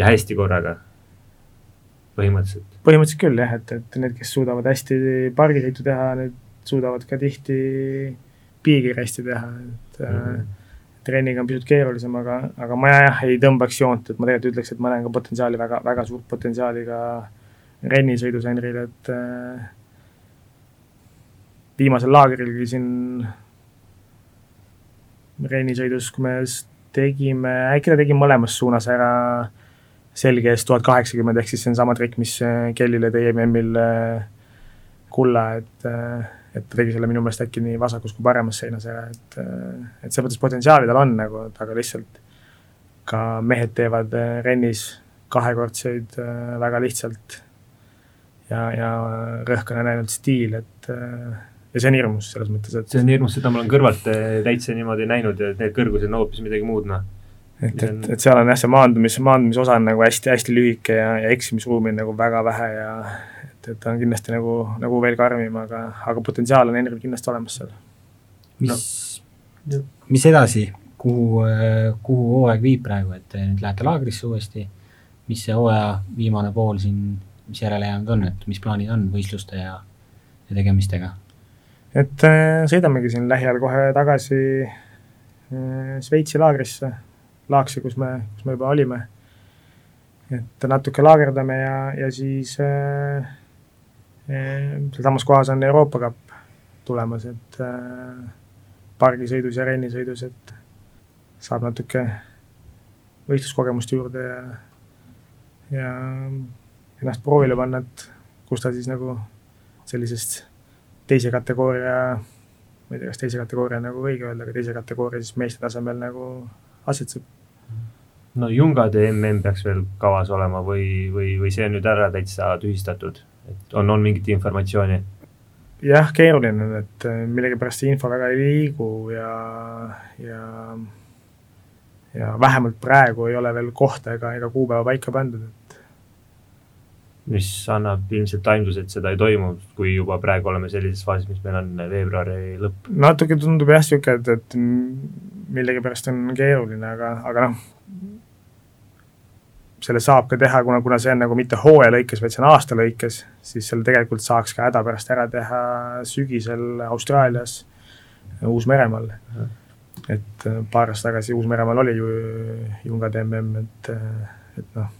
ja hästi korraga põhimõtteliselt? põhimõtteliselt küll jah, et, et need, kes suudavad hästi pargisõitu teha, need suudavad ka tihti piigil hästi teha, et mm -hmm. trenniga on pisut keerulisem, aga, aga ma jah, ei tõmbaks joont, et ma tegelikult ütleks, et ma näen ka potentsiaali, väga, väga suurt potentsiaali ka rennisõidus Henril, et äh, viimasel laagrilgi siin rennisõidus, kui me tegime, äkki ta tegi mõlemas suunas ära selge ees tuhat kaheksakümmend, ehk siis see on sama trikk, mis äh, Kellile tõi MM-il äh, kulla, et äh, et ta tegi selle minu meelest äkki nii vasakus kui paremas seinas ära, et et selles mõttes potentsiaali tal on nagu, aga lihtsalt ka mehed teevad rennis kahekordseid väga lihtsalt ja, ja rõhk on ainult stiil, et ja see on hirmus selles mõttes, et see on hirmus, seda ma olen kõrvalt täitsa niimoodi näinud ja need kõrgused on hoopis midagi muud, noh et, et, et seal on jah, see maandumis, maandumisosa on nagu hästi-hästi lühike ja, ja eksimisruumi on nagu väga vähe ja et, et ta on kindlasti nagu, nagu veel karmim, aga, aga potentsiaal on Henril kindlasti olemas seal. mis no., mis edasi, kuhu, kuhu hooaeg viib praegu, et nüüd lähete laagrisse uuesti, mis see hooaja viimane pool siin, mis järele jäänud on, et mis plaanid on võistluste ja, ja tegemistega? et äh, sõidamegi siin lähiajal kohe tagasi äh, Šveitsi laagrisse laakse, kus me, kus me juba olime. et natuke laagerdame ja, ja siis äh, äh, sealsamas kohas on Euroopa Cup tulemas, et äh, pargisõidus ja rennisõidus, et saab natuke võistluskogemust juurde ja, ja ennast proovile panna, et kus ta siis nagu sellisest teise kategooria, ma ei tea, kas teise kategooria nagu õige öelda, aga teise kategooria siis meeste tasemel nagu asetseb no Jungade mm peaks veel kavas olema või, või, või see on nüüd ära täitsa tühistatud, et on, on mingit informatsiooni? jah, keeruline on, et äh, millegipärast see info väga ei liigu ja, ja ja vähemalt praegu ei ole veel kohta ega, ega kuupäeva paika pandud, et mis annab ilmselt aimduse, et seda ei toimu, kui juba praegu oleme sellises faasis, mis meil on veebruari lõpp? natuke tundub jah, niisugune, et, et millegipärast on keeruline, aga, aga noh, selle saab ka teha, kuna, kuna see on nagu mitte hooaja lõikes, vaid see on aasta lõikes, siis selle tegelikult saaks ka hädapärast ära teha sügisel Austraalias, Uus-Meremaal. et äh, paar aastat tagasi Uus-Meremaal oli ju Jungade mm, et, äh, et noh,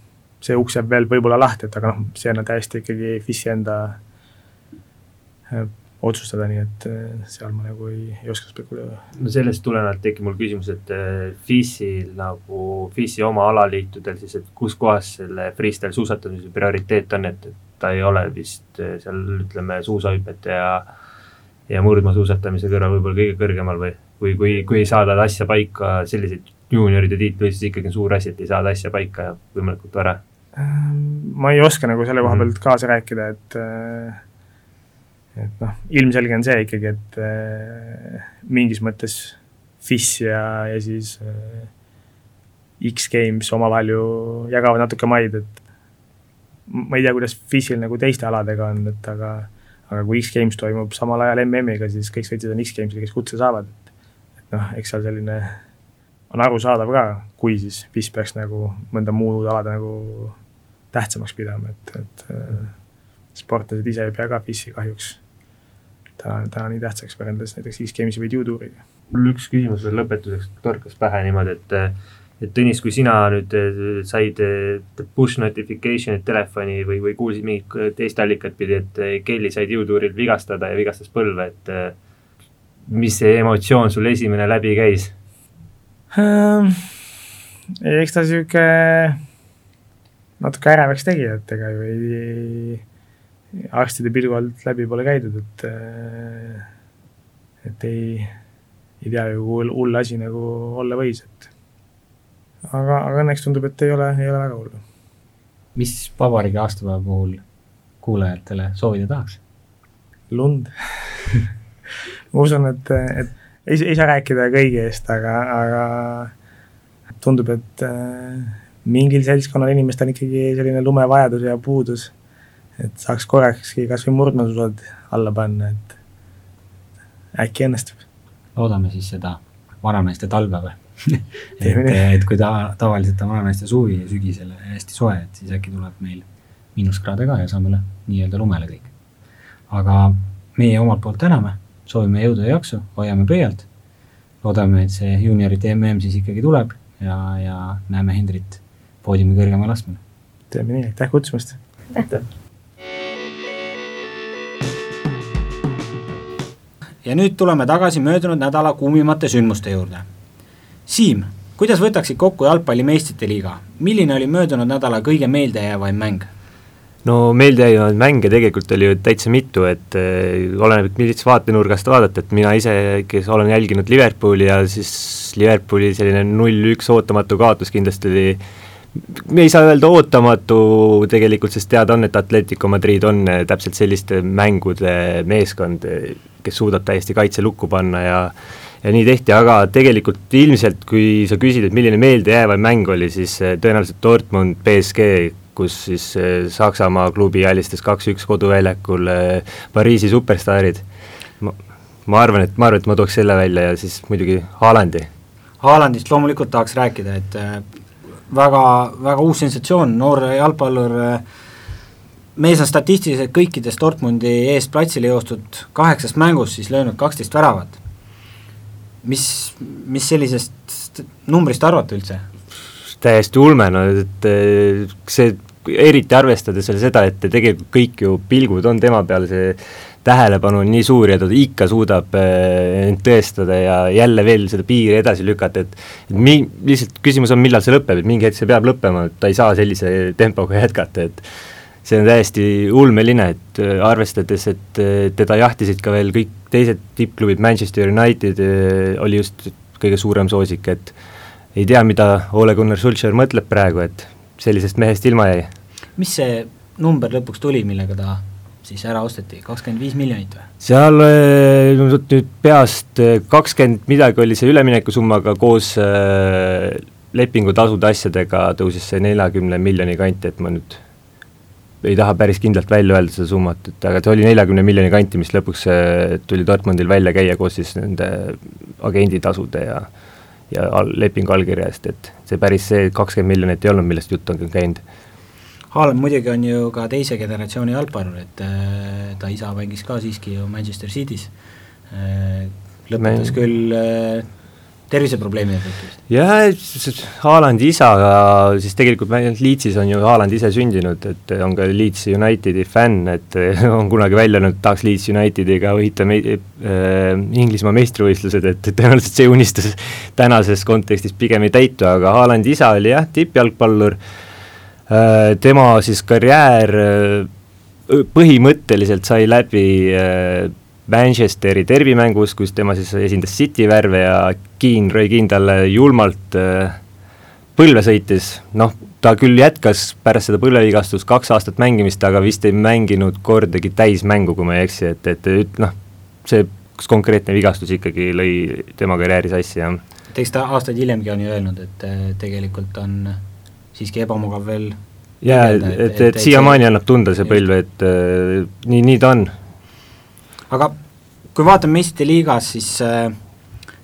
see uks jääb veel võib-olla lahti, et aga noh, see on täiesti ikkagi FIS-i enda äh, otsustada, nii et äh, seal ma nagu ei, ei oska spekuleerida. no sellest tulenevalt tekib mul küsimus, et äh, FIS-il nagu, FIS-i oma alaliitudel siis, et kus kohas selle freestyle suusatamise prioriteet on, et, et ta ei ole vist äh, seal ütleme suusahüpete ja ja murdmaasuusatamise kõrval võib-olla kõige kõrgemal või, või kui, kui ei saada asja paika, selliseid juunioride tiitleid, siis ikkagi on suur asi, et ei saada asja paika võimalikult vara. ma ei oska nagu selle koha mhm. pealt kaasa rääkida, et äh, et noh, ilmselge on see ikkagi, et äh, mingis mõttes FIS ja, ja siis äh, X-Games omavahel ju jagavad natuke maid, et ma ei tea, kuidas FIS-il nagu teiste aladega on, et aga aga kui X-Games toimub samal ajal MM-iga, siis kõik sõitjad on X-Games'il, kes kutse saavad, et noh, eks seal selline on arusaadav ka, kui siis FIS peaks nagu mõnda muud alade nagu tähtsamaks pidama, et, et äh, sportlased ise ei pea ka FIS-i kahjuks täna, täna nii tähtsaks võrreldes näiteks X-Gamesi või Duoduuriga. mul üks küsimus veel lõpetuseks torkas pähe niimoodi, et et Tõnis, kui sina nüüd eh, said eh, push notification'id telefoni või, või kuulsid mingit teist allikat pidi, et eh, Kelly said jõutuuril vigastada ja vigastas põlve, et mis see emotsioon sul esimene läbi käis ähm,? eks ta sihuke natuke ärevaks tegi, et ega ju ei, ei arstide pilgu alt läbi pole käidud, et et ei, ei tea ju, kui hull asi nagu olla võis, et aga, aga õnneks tundub, et ei ole, ei ole väga hullu. mis vabariigi aastapäeva puhul kuulajatele soovida tahaks? lund <laughs> ma usun, et, et ei, ei saa rääkida kõigi eest, aga, aga tundub, et äh, mingil seltskonnal inimestel ikkagi selline lumevajadus ja puudus et saaks korrakski kas või murdmaasuusad alla panna, et äkki õnnestub. loodame siis seda vanameeste talve või <laughs> et, et kui ta, tavaliselt on vanameeste suvi ja sügisel hästi soe, et siis äkki tuleb meil miinuskraade ka ja saame nii-öelda lumele kõik. aga meie omalt poolt täname, soovime jõudu ja jaksu, hoiame pöialt. loodame, et see juuniorite mm siis ikkagi tuleb ja, ja näeme Hendrit poodiumi kõrgemal astmel. teeme nii, aitäh kutsumast! aitäh! Ja nüüd tuleme tagasi möödunud nädala kuumimate sündmuste juurde. Siim, kuidas võtaksid kokku jalgpalli meistrite liiga, milline oli möödunud nädala kõige meeldejäävaim mäng? no meeldejäävaid mänge tegelikult oli ju täitsa mitu, et äh, oleneb, millisest vaatenurgast vaadata, et mina ise, kes olen jälginud Liverpooli ja siis Liverpooli selline null-üks ootamatu kaotus kindlasti oli me ei saa öelda ootamatu tegelikult, sest teada on, et Atletico Madrid on äh, täpselt selliste mängude meeskond, kes suudab täiesti kaitse lukku panna ja ja nii tehti, aga tegelikult ilmselt, kui sa küsid, et milline meeldejäävaim mäng oli, siis äh, tõenäoliselt Dortmund BSG, kus siis äh, Saksamaa klubi alistas kaks-üks koduväljakul Pariisi superstaarid. ma, ma arvan, et, ma arvan, et ma tooks selle välja ja siis muidugi Haalandi. Haalandist loomulikult tahaks rääkida, et väga, väga uus sensatsioon, noor jalgpallur, mees on statistiliselt kõikides Dortmundi eest platsile joostud kaheksast mängust siis löönud kaksteist väravat. mis, mis sellisest numbrist arvate üldse? täiesti ulme, no et see, eriti arvestades veel seda, et tegelikult kõik ju pilgud on tema peal, see tähelepanu on nii suur ja ta ikka suudab äh, end tõestada ja jälle veel seda piiri edasi lükata, et mi-, lihtsalt küsimus on, millal see lõpeb, et mingi hetk see peab lõppema, et ta ei saa sellise tempoga jätkata, et see on täiesti ulmeline, et äh, arvestades, et äh, teda jahtisid ka veel kõik teised tippklubid, Manchester United oli just kõige suurem soosik, et ei tea, mida Ole Gunnar Sulcher mõtleb praegu, et sellisest mehest ilma jäi. mis see number lõpuks tuli, millega ta siis ära osteti, kakskümmend viis miljonit või? seal nüüd peast kakskümmend midagi oli see üleminekusumma, aga koos äh, lepingutasude asjadega tõusis see neljakümne miljoni kanti, et ma nüüd ei taha päris kindlalt välja öelda seda summat, et aga see oli neljakümne miljoni kanti, mis lõpuks tuli Dortmundil välja käia koos siis nende agenditasude ja ja all, lepingu allkirja eest, et see päris see kakskümmend miljonit ei olnud, millest jutt on käinud. Haaland muidugi on ju ka teise generatsiooni jalgpallur, et äh, ta isa mängis ka siiski ju Manchester City's. Äh,, lõpetas Me... küll äh, terviseprobleemide tõttu? Jah, Haalandi isa, siis tegelikult Leedsis on ju Haaland ise sündinud, et on ka Leeds Unitedi fänn, et <laughs> on kunagi välja öelnud, et tahaks Leeds Unitediga võita me- äh,, Inglismaa meistrivõistlused, et tõenäoliselt see unistus tänases kontekstis pigem ei täitu, aga Haalandi isa oli jah, tippjalgpallur äh,, tema siis karjäär äh, põhimõtteliselt sai läbi Manchesteri derbimängus, kus tema siis esindas City värve ja Keane, Roy Keane talle julmalt põlve sõitis, noh, ta küll jätkas pärast seda põlvevigastust kaks aastat mängimist, aga vist ei mänginud kordagi täismängu, kui ma ei eksi, et, et noh, see konkreetne vigastus ikkagi lõi tema karjääri sassi, jah. et eks ta aastaid hiljemgi on ju öelnud, et tegelikult on siiski ebamugav veel jaa, et, et, et, et siiamaani annab tunda see põlv, et äh, nii, nii ta on. Aga kui vaatame meistrite liigas, siis äh,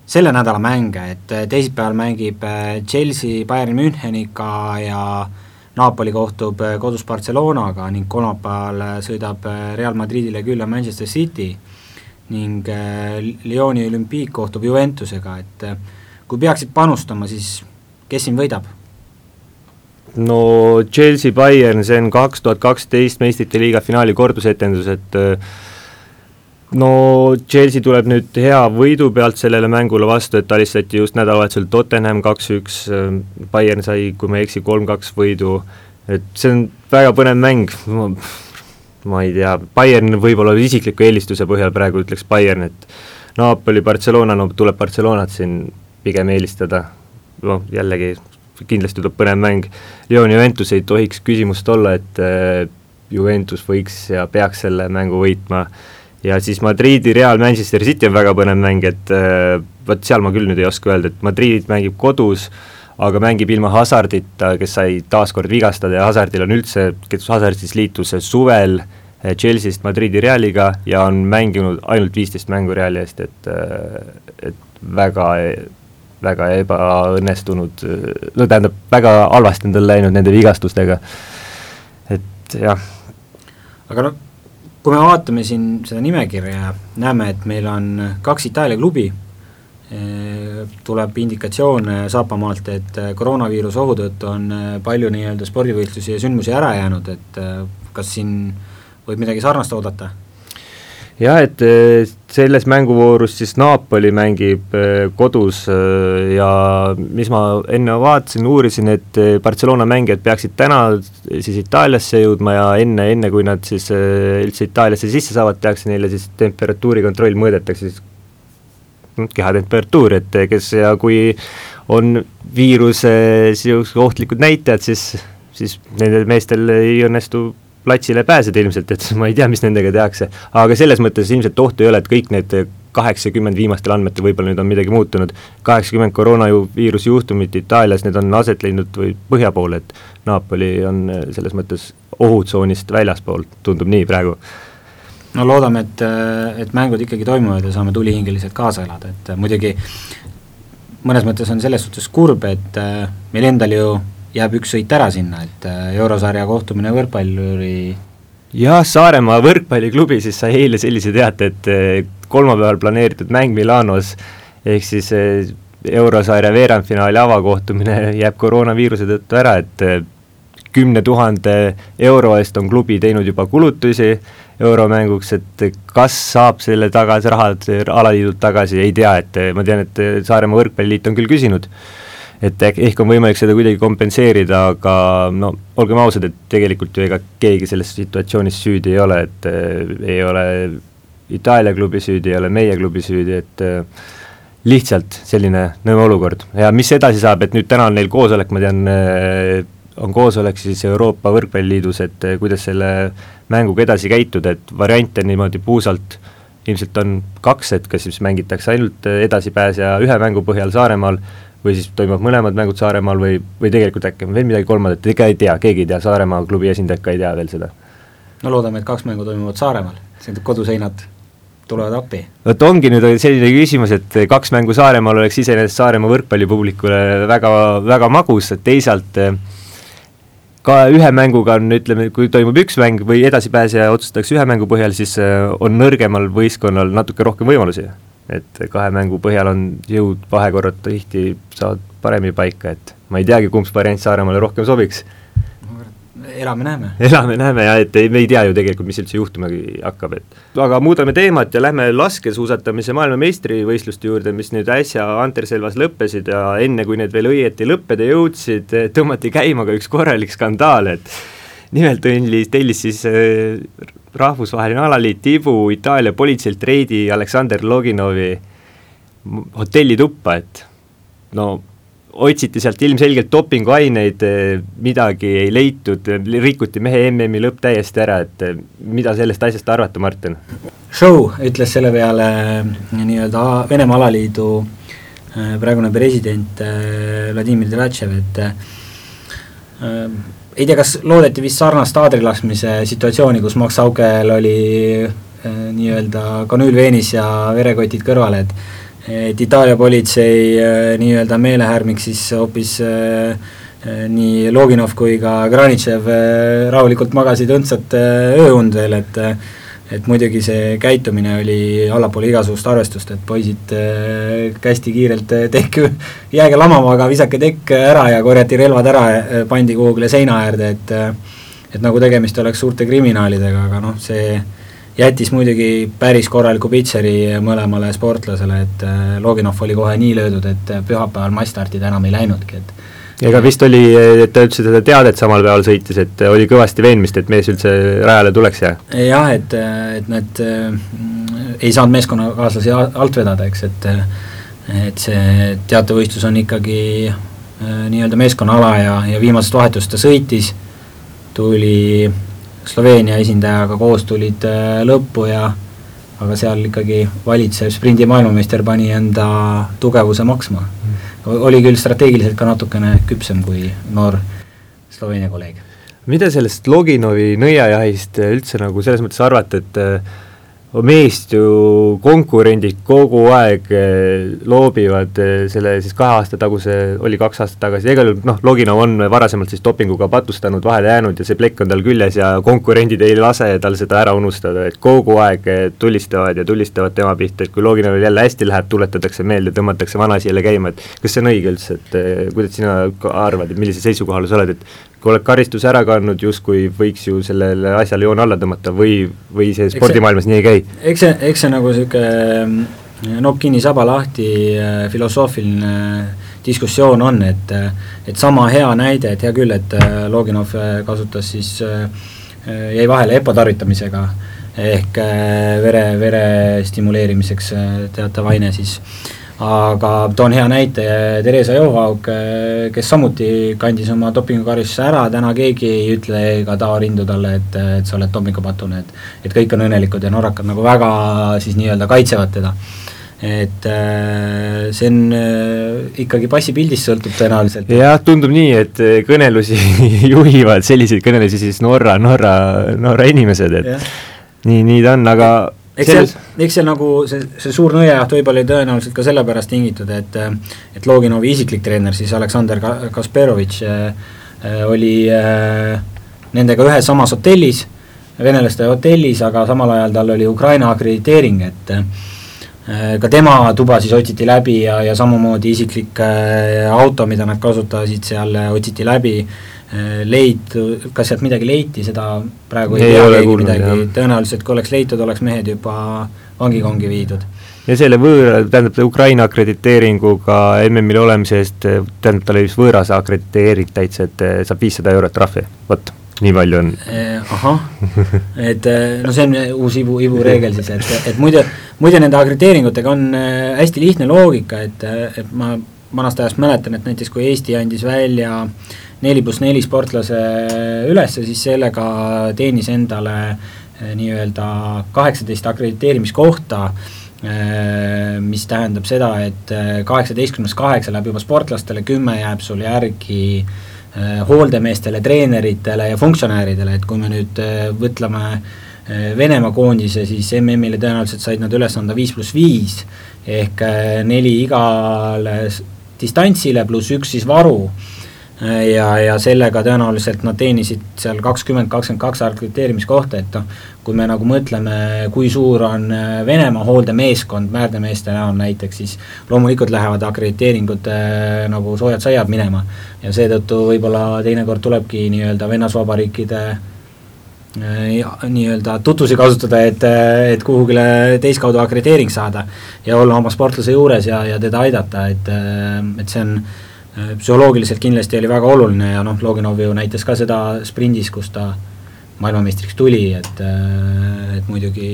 selle nädala mänge, et äh, teisipäeval mängib äh, Chelsea Bayern Müncheniga ja Napoli kohtub äh, kodus Barcelonaga ning kolmapäeval äh, sõidab äh, Real Madridile külla Manchester City ning Lyoni olümpiik kohtub Juventusega, et kui peaksid panustama, siis kes siin võidab? no Chelsea, Bayern, see on kaks tuhat kaksteist meistrite liiga finaali kordusetendus, et äh, no Chelsea tuleb nüüd hea võidu pealt sellele mängule vastu, et alistati just nädalavahetusel Tottenham kaks-üks, äh, Bayern sai, kui ma ei eksi, kolm-kaks võidu, et see on väga põnev mäng, ma ei tea, Bayern võib-olla isikliku eelistuse põhjal praegu ütleks Bayern, et Napoli, Barcelona, no tuleb Barcelonat siin pigem eelistada, noh jällegi kindlasti tuleb põnev mäng. Lyon Juventus ei tohiks küsimust olla, et äh, Juventus võiks ja peaks selle mängu võitma ja siis Madridi Real Manchester City on väga põnev mäng, et äh, vot seal ma küll nüüd ei oska öelda, et Madrid mängib kodus, aga mängib ilma Hazardita, kes sai taaskord vigastada ja Hazardil on üldse, kes Hazard siis liitus suvel äh, Chelsea'st Madridi Realiga ja on mänginud ainult viisteist mängu Reali eest, et, et väga väga ebaõnnestunud, no tähendab, väga halvasti on tal läinud nende vigastustega, et jah. aga no kui me vaatame siin seda nimekirja, näeme, et meil on kaks Itaalia klubi, tuleb indikatsioon Saapamaalt, et koroonaviiruse ohu tõttu on palju nii-öelda spordivõistlusi ja sündmusi ära jäänud, et kas siin võib midagi sarnast oodata? jah, et selles mänguvoorus siis Napoli mängib äh, kodus äh, ja mis ma enne vaatasin, uurisin, et äh, Barcelona mängijad peaksid täna siis Itaaliasse jõudma ja enne, enne kui nad siis üldse Itaaliasse sisse saavad, tehakse neile siis temperatuurikontroll, mõõdetakse siis kehatemperatuuri, et kes ja kui on viiruse niisugused ohtlikud näitajad, siis, siis nendel meestel ei õnnestu platsile pääseda ilmselt, et <laughs> ma ei tea, mis nendega tehakse. aga selles mõttes ilmselt ohtu ei ole, et kõik need kaheksakümmend viimastel andmetel, võib-olla nüüd on midagi muutunud, kaheksakümmend koroonaviiruse juhtumit Itaalias, need on aset leidnud või põhja pool, et Napoli on selles mõttes ohutsoonist väljaspool, tundub nii praegu no loodame, et, et mängud ikkagi toimuvad ja saame tulihingeliselt kaasa elada, et muidugi mõnes mõttes on selles suhtes kurb, et meil endal ju jääb üks sõit ära sinna, et äh, eurosarja kohtumine võrkpalluri jah, Saaremaa võrkpalliklubi siis sai eile sellise teate, et äh, kolmapäeval planeeritud mäng Milanos ehk siis äh, eurosarja veerandfinaali avakohtumine jääb koroonaviiruse tõttu ära, et kümne tuhande euro eest on klubi teinud juba kulutusi euromänguks, et kas saab selle tagasi, rahad alaliidult tagasi, ei tea, et ma tean, et Saaremaa Võrkpalliliit on küll küsinud et ehk on võimalik seda kuidagi kompenseerida, aga no olgem ausad, et tegelikult ju ega keegi selles situatsioonis süüdi ei ole, et äh, ei ole Itaalia klubi süüdi, ei ole meie klubi süüdi, et äh, lihtsalt selline nõme olukord. Ja mis edasi saab, et nüüd täna on neil koosolek, ma tean äh,, on koosolek siis Euroopa Võrkpalliliidus, et kuidas selle mänguga edasi käituda, et variante niimoodi puusalt ilmselt on kaks, et kas siis mängitakse ainult äh, edasipääsja ühe mängu põhjal Saaremaal või siis toimuvad mõlemad mängud Saaremaal või, või tegelikult äkki on veel midagi kolmandat, ega ei tea, keegi ei tea, Saaremaa klubi esindajad ka ei tea veel seda. no loodame, et kaks mängu toimuvad Saaremaal, see koduseinad tulevad appi. vot ongi nüüd selline küsimus, et kaks mängu Saaremaal oleks iseenesest Saaremaa võrkpallipublikule väga, väga magus, et teisalt ka ühe mänguga on, ütleme, kui toimub üks mäng või edasipääseja otsustatakse ühe mängu põhjal, siis on nõrgemal võistkonnal natuke rohkem võimalusi et kahe mängu põhjal on jõud, vahekorrad tihti saavad paremini paika, et ma ei teagi, kumb variant Saaremaale rohkem sobiks. elame-näeme. elame-näeme ja et ei, me ei tea ju tegelikult, mis üldse juhtuma hakkab, et aga muudame teemat ja lähme laskesuusatamise maailmameistrivõistluste juurde, mis nüüd äsja Anterselvas lõppesid ja enne, kui need veel õieti lõppeda jõudsid, tõmmati käima ka üks korralik skandaal, et nimelt tellis, tellis siis äh, rahvusvaheline alaliit Tibu Itaalia politseilt reidi Aleksander Loginovi hotellituppa, et no otsiti sealt ilmselgelt dopinguaineid, äh, midagi ei leitud, rikuti mehe MM-i lõpp täiesti ära, et äh, mida sellest asjast arvata, Martin? Show ütles selle peale nii-öelda Venemaa alaliidu praegune president Vladimir Delatšev, et ei tea, kas loodeti vist sarnast aadrilaskmise situatsiooni, kus Max Aukel oli äh, nii-öelda kanüülveenis ja verekotid kõrval, et et Itaalia politsei äh, nii-öelda meelehärmik siis hoopis äh, nii Loginov kui ka Granitšev rahulikult magasid õndsat ööund veel, et et muidugi see käitumine oli allapoole igasugust arvestust, et poisid äh, kästi kiirelt äh, tekk, <laughs> jääge lamama, aga visake tekk ära ja korjati relvad ära, äh, pandi kuhugile seina äärde, et et nagu tegemist oleks suurte kriminaalidega, aga noh, see jättis muidugi päris korraliku pitseri mõlemale sportlasele, et Loginov oli kohe nii löödud, et pühapäeval massstartid enam ei läinudki, et ega vist oli, et ta üldse seda teadet samal päeval sõitis, et oli kõvasti veenmist, et mees üldse rajale tuleks ja jah, et, et nad äh, ei saanud meeskonnakaaslasi alt vedada, eks, et et see teatevõistlus on ikkagi äh, nii-öelda meeskonnaala ja, ja viimasest vahetust ta sõitis, tuli Sloveenia esindajaga koos tulid äh, lõppu ja aga seal ikkagi valitsev sprindi maailmameister pani enda tugevuse maksma oli küll strateegiliselt ka natukene küpsem kui noor Sloveenia kolleeg. mida sellest Loginovi nõiajahist üldse nagu selles mõttes arvata, et meest ju konkurendid kogu aeg eh, loobivad eh, selle siis kahe aasta taguse, oli kaks aastat tagasi, igal juhul noh, Loginov on varasemalt siis dopinguga patustanud, vahele jäänud ja see plekk on tal küljes ja konkurendid ei lase tal seda ära unustada, et kogu aeg eh, tulistavad ja tulistavad tema pihta, et kui Loginovil jälle hästi läheb, tuletatakse meelde, tõmmatakse vanasi jälle käima, et kas see on õige üldse, et kuidas sina arvad, et millisel seisukohal sa oled, et kui oled karistuse ära kandnud, justkui võiks ju sellele asjale joone alla tõmmata või, või see spordimaailmas nii ei käi? Eks see, eks see nagu niisugune nopp kinni, saba lahti äh, filosoofiline diskussioon on, et et sama hea näide, et hea küll, et äh, Loginov äh, kasutas siis, jäi vahele EPO tarvitamisega, ehk vere, vere stimuleerimiseks teatav aine siis aga toon hea näite, Theresa Johaug, kes samuti kandis oma dopingukaristuse ära, täna keegi ei ütle ega tao rindu talle, et, et sa oled dopingupatune, et et kõik on õnnelikud ja norrakad nagu väga siis nii-öelda kaitsevad teda. et see on ikkagi passipildist sõltub tõenäoliselt. jah, tundub nii, et kõnelusi <laughs> juhivad selliseid kõnelusi siis Norra, Norra, Norra inimesed, et ja. nii, nii ta on, aga eks seal, eks seal nagu see, see suur nõiajaht võib-olla oli tõenäoliselt ka sellepärast tingitud, et et Loginovi isiklik treener siis Aleksandr Kasperovitš äh, oli äh, nendega ühes samas hotellis, venelaste hotellis, aga samal ajal tal oli Ukraina akrediteering, et äh, ka tema tuba siis otsiti läbi ja, ja samamoodi isiklik äh, auto, mida nad kasutasid seal, otsiti läbi äh, Äh, leitu, kas sealt midagi leiti, seda praegu ei, ei tea keegi midagi, tõenäoliselt kui oleks leitud, oleks mehed juba vangikongi viidud. ja selle võõra, tähendab Ukraina akrediteeringuga MM-il olemise eest, tähendab talle vist võõras akrediteering täitsa, et eh, saab viissada eurot trahvi, vot nii palju on. Eh, ahah, et eh, no see on uus ibu, ibureegel siis, et, et muide, muide nende akrediteeringutega on hästi lihtne loogika, et, et ma vanast ajast mäletan, et näiteks kui Eesti andis välja äh, neli pluss neli sportlase üles, siis sellega teenis endale eh, nii-öelda kaheksateist akrediteerimiskohta, eh, mis tähendab seda, et eh, kaheksateistkümnest kaheksa läheb juba sportlastele, kümme jääb sul järgi hooldemeestele, treeneritele ja funktsionääridele, et kui me nüüd võtleme Venemaa koondise, siis MM-ile tõenäoliselt said nad üles anda viis pluss viis ehk neli igale distantsile pluss üks siis varu ja, ja sellega tõenäoliselt nad teenisid seal kakskümmend, kakskümmend kaks akrediteerimiskohta, et noh, kui me nagu mõtleme, kui suur on äh, Venemaa hooldemeeskond määrdemeeste näol näiteks, siis loomulikult lähevad akrediteeringud äh, nagu soojad saiad minema. ja seetõttu võib-olla teinekord tulebki nii-öelda vennasvabariikide äh, nii-öelda tutvusi kasutada, et, et kuhugile teistkaudu akrediteering saada ja olla oma sportlase juures ja, ja teda aidata, et, et see on psühholoogiliselt kindlasti oli väga oluline ja noh, Loginov ju näitas ka seda sprindis, kus ta maailmameistriks tuli, et, äh, et muidugi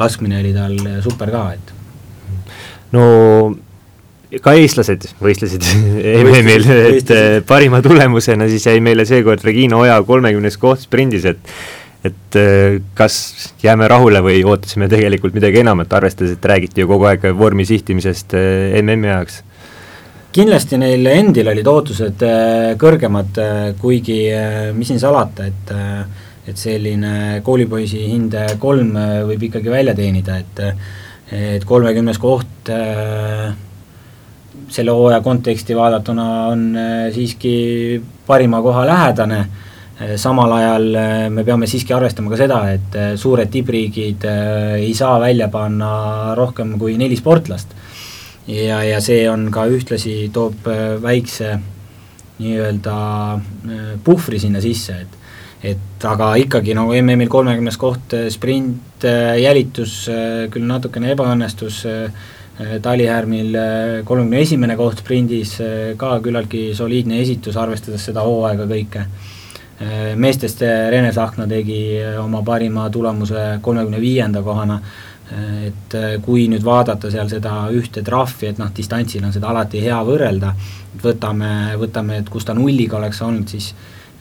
laskmine oli tal super ka, et no ka eestlased võistlesid <laughs> MM-il, et äh, parima tulemusena siis jäi meile seekord Regina Oja kolmekümnes koht sprindis, et et kas jääme rahule või ootasime tegelikult midagi enamat, arvestades, et räägiti ju kogu aeg vormi sihtimisest MM-i ajaks kindlasti neil endil olid ootused äh, kõrgemad, äh, kuigi äh, mis siin salata, et et selline koolipoisi hinde kolm võib ikkagi välja teenida, et et kolmekümnes koht selle hooaja konteksti vaadatuna on siiski parima koha lähedane, samal ajal me peame siiski arvestama ka seda, et suured tippriigid ei saa välja panna rohkem kui neli sportlast ja, ja see on ka ühtlasi, toob äh, väikse nii-öelda äh, puhvri sinna sisse, et et aga ikkagi nagu no, MM-il kolmekümnes koht, äh, sprint, jälitus küll natukene ebaõnnestus, Talihärmil kolmekümne esimene koht sprindis, ka küllaltki soliidne esitus, arvestades seda hooaega kõike. meestest Rene Sahkna tegi oma parima tulemuse kolmekümne viienda kohana et äh, kui nüüd vaadata seal seda ühte trahvi, et noh, distantsil on seda alati hea võrrelda, võtame, võtame, et kus ta nulliga oleks olnud, siis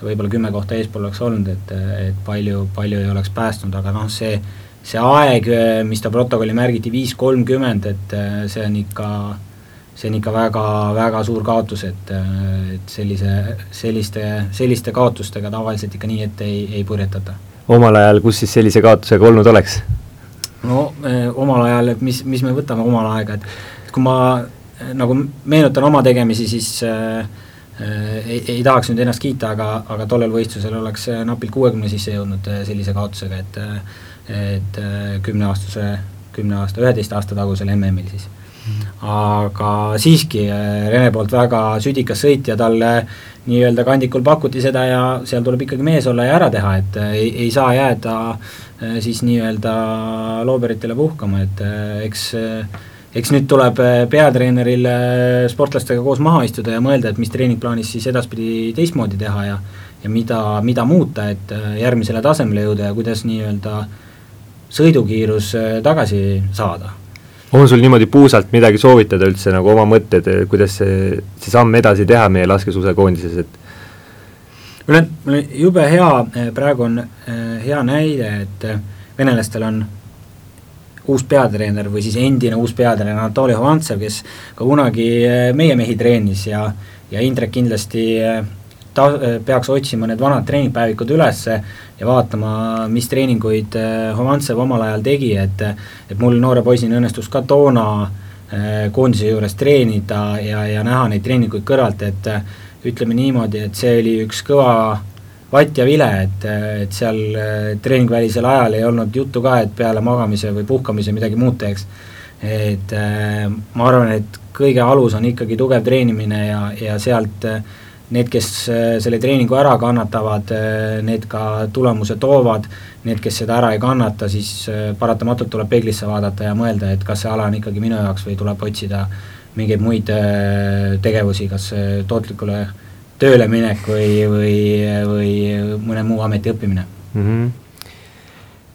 võib-olla kümme kohta eespool oleks olnud, et, et palju, palju ei oleks päästnud, aga noh, see, see aeg, mis ta protokolli märgiti, viis kolmkümmend, et äh, see on ikka, see on ikka väga, väga suur kaotus, et, et sellise, selliste, selliste kaotustega tavaliselt ikka nii ette ei, ei purjetata. omal ajal, kus siis sellise kaotusega olnud oleks? No eh, omal ajal, et mis, mis me võtame omal aega, et kui ma eh, nagu meenutan oma tegemisi, siis äh, ei, ei tahaks nüüd ennast kiita, aga, aga tollel võistlusel oleks napilt kuuekümne sisse jõudnud sellise kaotusega, et et kümneaastase, kümne aasta, üheteist aasta tagusel MM-il siis. Aga siiski Rene poolt väga südikas sõit ja talle nii-öelda kandikul pakuti seda ja seal tuleb ikkagi mees olla ja ära teha, et ei, ei saa jääda siis nii-öelda looberitele puhkama, et eks eks nüüd tuleb peatreeneril sportlastega koos maha istuda ja mõelda, et mis treeningplaanis siis edaspidi teistmoodi teha ja ja mida, mida muuta, et järgmisele tasemele jõuda ja kuidas nii-öelda sõidukiirus tagasi saada on sul niimoodi puusalt midagi soovitada üldse nagu oma mõtted, kuidas see, see samm edasi teha meie laskesuusakoondises, et mul on, mul on jube hea, praegu on hea näide, et venelastel on uus peatreener või siis endine uus peatreener Anatoli Hovantsev, kes ka kunagi meie mehi treenis ja, ja Indrek kindlasti ta peaks otsima need vanad treeningpäevikud üles ja vaatama, mis treeninguid Homantsev omal ajal tegi, et et mul noore poisina õnnestus ka toona äh, koondise juures treenida ja, ja näha neid treeninguid kõrvalt, et ütleme niimoodi, et see oli üks kõva vatt ja vile, et, et seal treeningvälisel ajal ei olnud juttu ka, et peale magamise või puhkamise midagi muud teeks. et ma arvan, et kõige alus on ikkagi tugev treenimine ja, ja sealt äh, need, kes äh, selle treeningu ära kannatavad, äh, need ka tulemuse toovad, need, kes seda ära ei kannata, siis äh, paratamatult tuleb peeglisse vaadata ja mõelda, et kas see ala on ikkagi minu jaoks või tuleb otsida mingeid muid tegevusi, kas tootlikule tööle minek või, või, või mõne muu ameti õppimine mm. -hmm.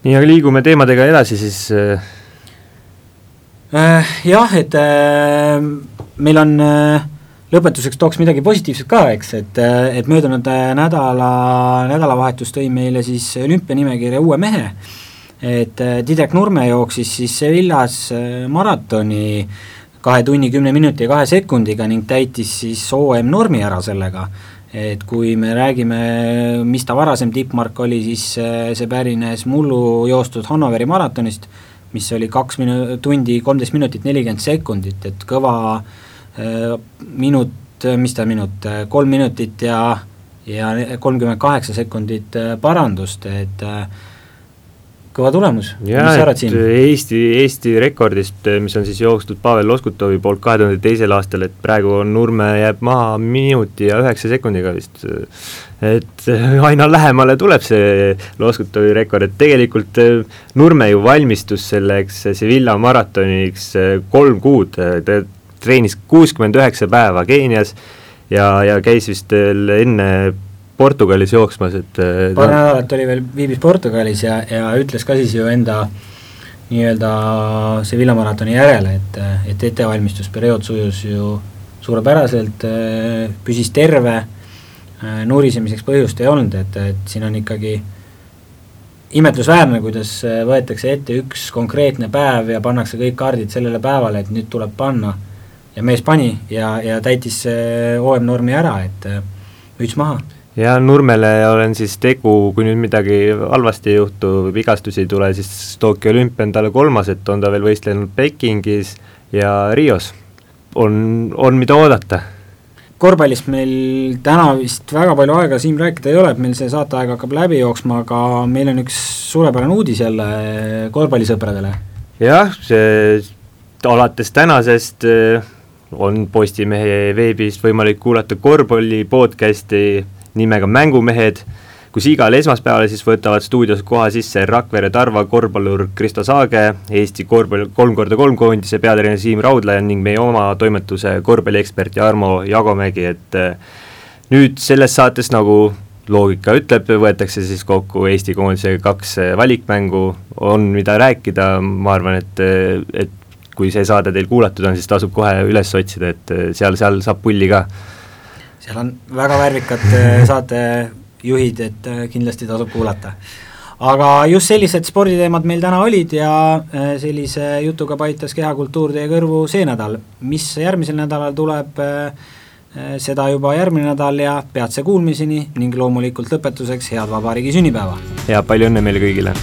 nii, aga liigume teemadega edasi siis äh,. Jah, et äh, meil on äh, lõpetuseks tooks midagi positiivset ka, eks, et, et möödunud nädala, nädalavahetus tõi meile siis olümpianimekirja uue mehe, et Didek Nurme jooksis siis Sevillas maratoni kahe tunni, kümne minuti ja kahe sekundiga ning täitis siis OM-normi ära sellega. et kui me räägime, mis ta varasem tippmark oli, siis see pärines mullu joostud Hannoveri maratonist, mis oli kaks minu-, tundi, kolmteist minutit, nelikümmend sekundit, et kõva Äh, minut, äh, mis ta minut, äh, kolm minutit ja, ja kolmkümmend kaheksa sekundit parandust, et kõva tulemus, mis sa arvad siin? Eesti, Eesti rekordist, mis on siis jookstud Pavel Loskutovi poolt kahe tuhande teisel aastal, et praegu on Nurme jääb maha minuti ja üheksa sekundiga vist. et aina lähemale tuleb see Loskutovi rekord, et tegelikult Nurme ju valmistus selleks Sevilla maratoniks kolm kuud, ta treenis kuuskümmend üheksa päeva Keenias ja, ja käis vist veel enne Portugalis jooksmas, et äh, paar nädalat oli veel, viibis Portugalis ja, ja ütles ka siis ju enda nii-öelda Sevilla maratoni järele, et, et ettevalmistusperiood sujus ju suurepäraselt, äh, püsis terve, äh, nurisemiseks põhjust ei olnud, et, et siin on ikkagi imetlusväärne, kuidas võetakse ette üks konkreetne päev ja pannakse kõik kaardid sellele päevale, et nüüd tuleb panna ja mees pani ja, ja täitis OM-normi ära, et äh, müts maha. ja Nurmele olen siis tegu, kui nüüd midagi halvasti ei juhtu, vigastusi ei tule, siis Tokyo olümpia on talle kolmas, et on ta veel võistlenud Pekingis ja Rios. on, on mida oodata korvpallist meil täna vist väga palju aega Siim rääkida ei ole, et meil see saateaeg hakkab läbi jooksma, aga meil on üks suurepärane uudis jälle korvpallisõpradele. jah, see alates tänasest äh, on Postimehe veebist võimalik kuulata korvpalli podcasti nimega Mängumehed, kus igal esmaspäeval siis võtavad stuudios koha sisse Rakvere Tarva korvpallur Kristo Saage, Eesti korvpall kolm korda kolm koondise peatreener Siim Raudla ning meie oma toimetuse korvpalliekspert Jarmo Jagomägi, et äh, nüüd selles saates nagu loogika ütleb, võetakse siis kokku Eesti koondise kaks valikmängu, on mida rääkida, ma arvan, et, et kui see saade teil kuulatud on, siis tasub kohe üles otsida, et eh, seal, seal saab pulli ka. seal on väga värvikad eh, <laughs> saatejuhid, et eh, kindlasti tasub kuulata. aga just sellised sporditeemad meil täna olid ja sellise jutuga paitas Kehakultuur teie kõrvu see nädal. mis järgmisel nädalal tuleb, seda juba järgmine nädal ja peatse kuulmiseni ning loomulikult lõpetuseks head vabariigi sünnipäeva! ja palju õnne meile kõigile!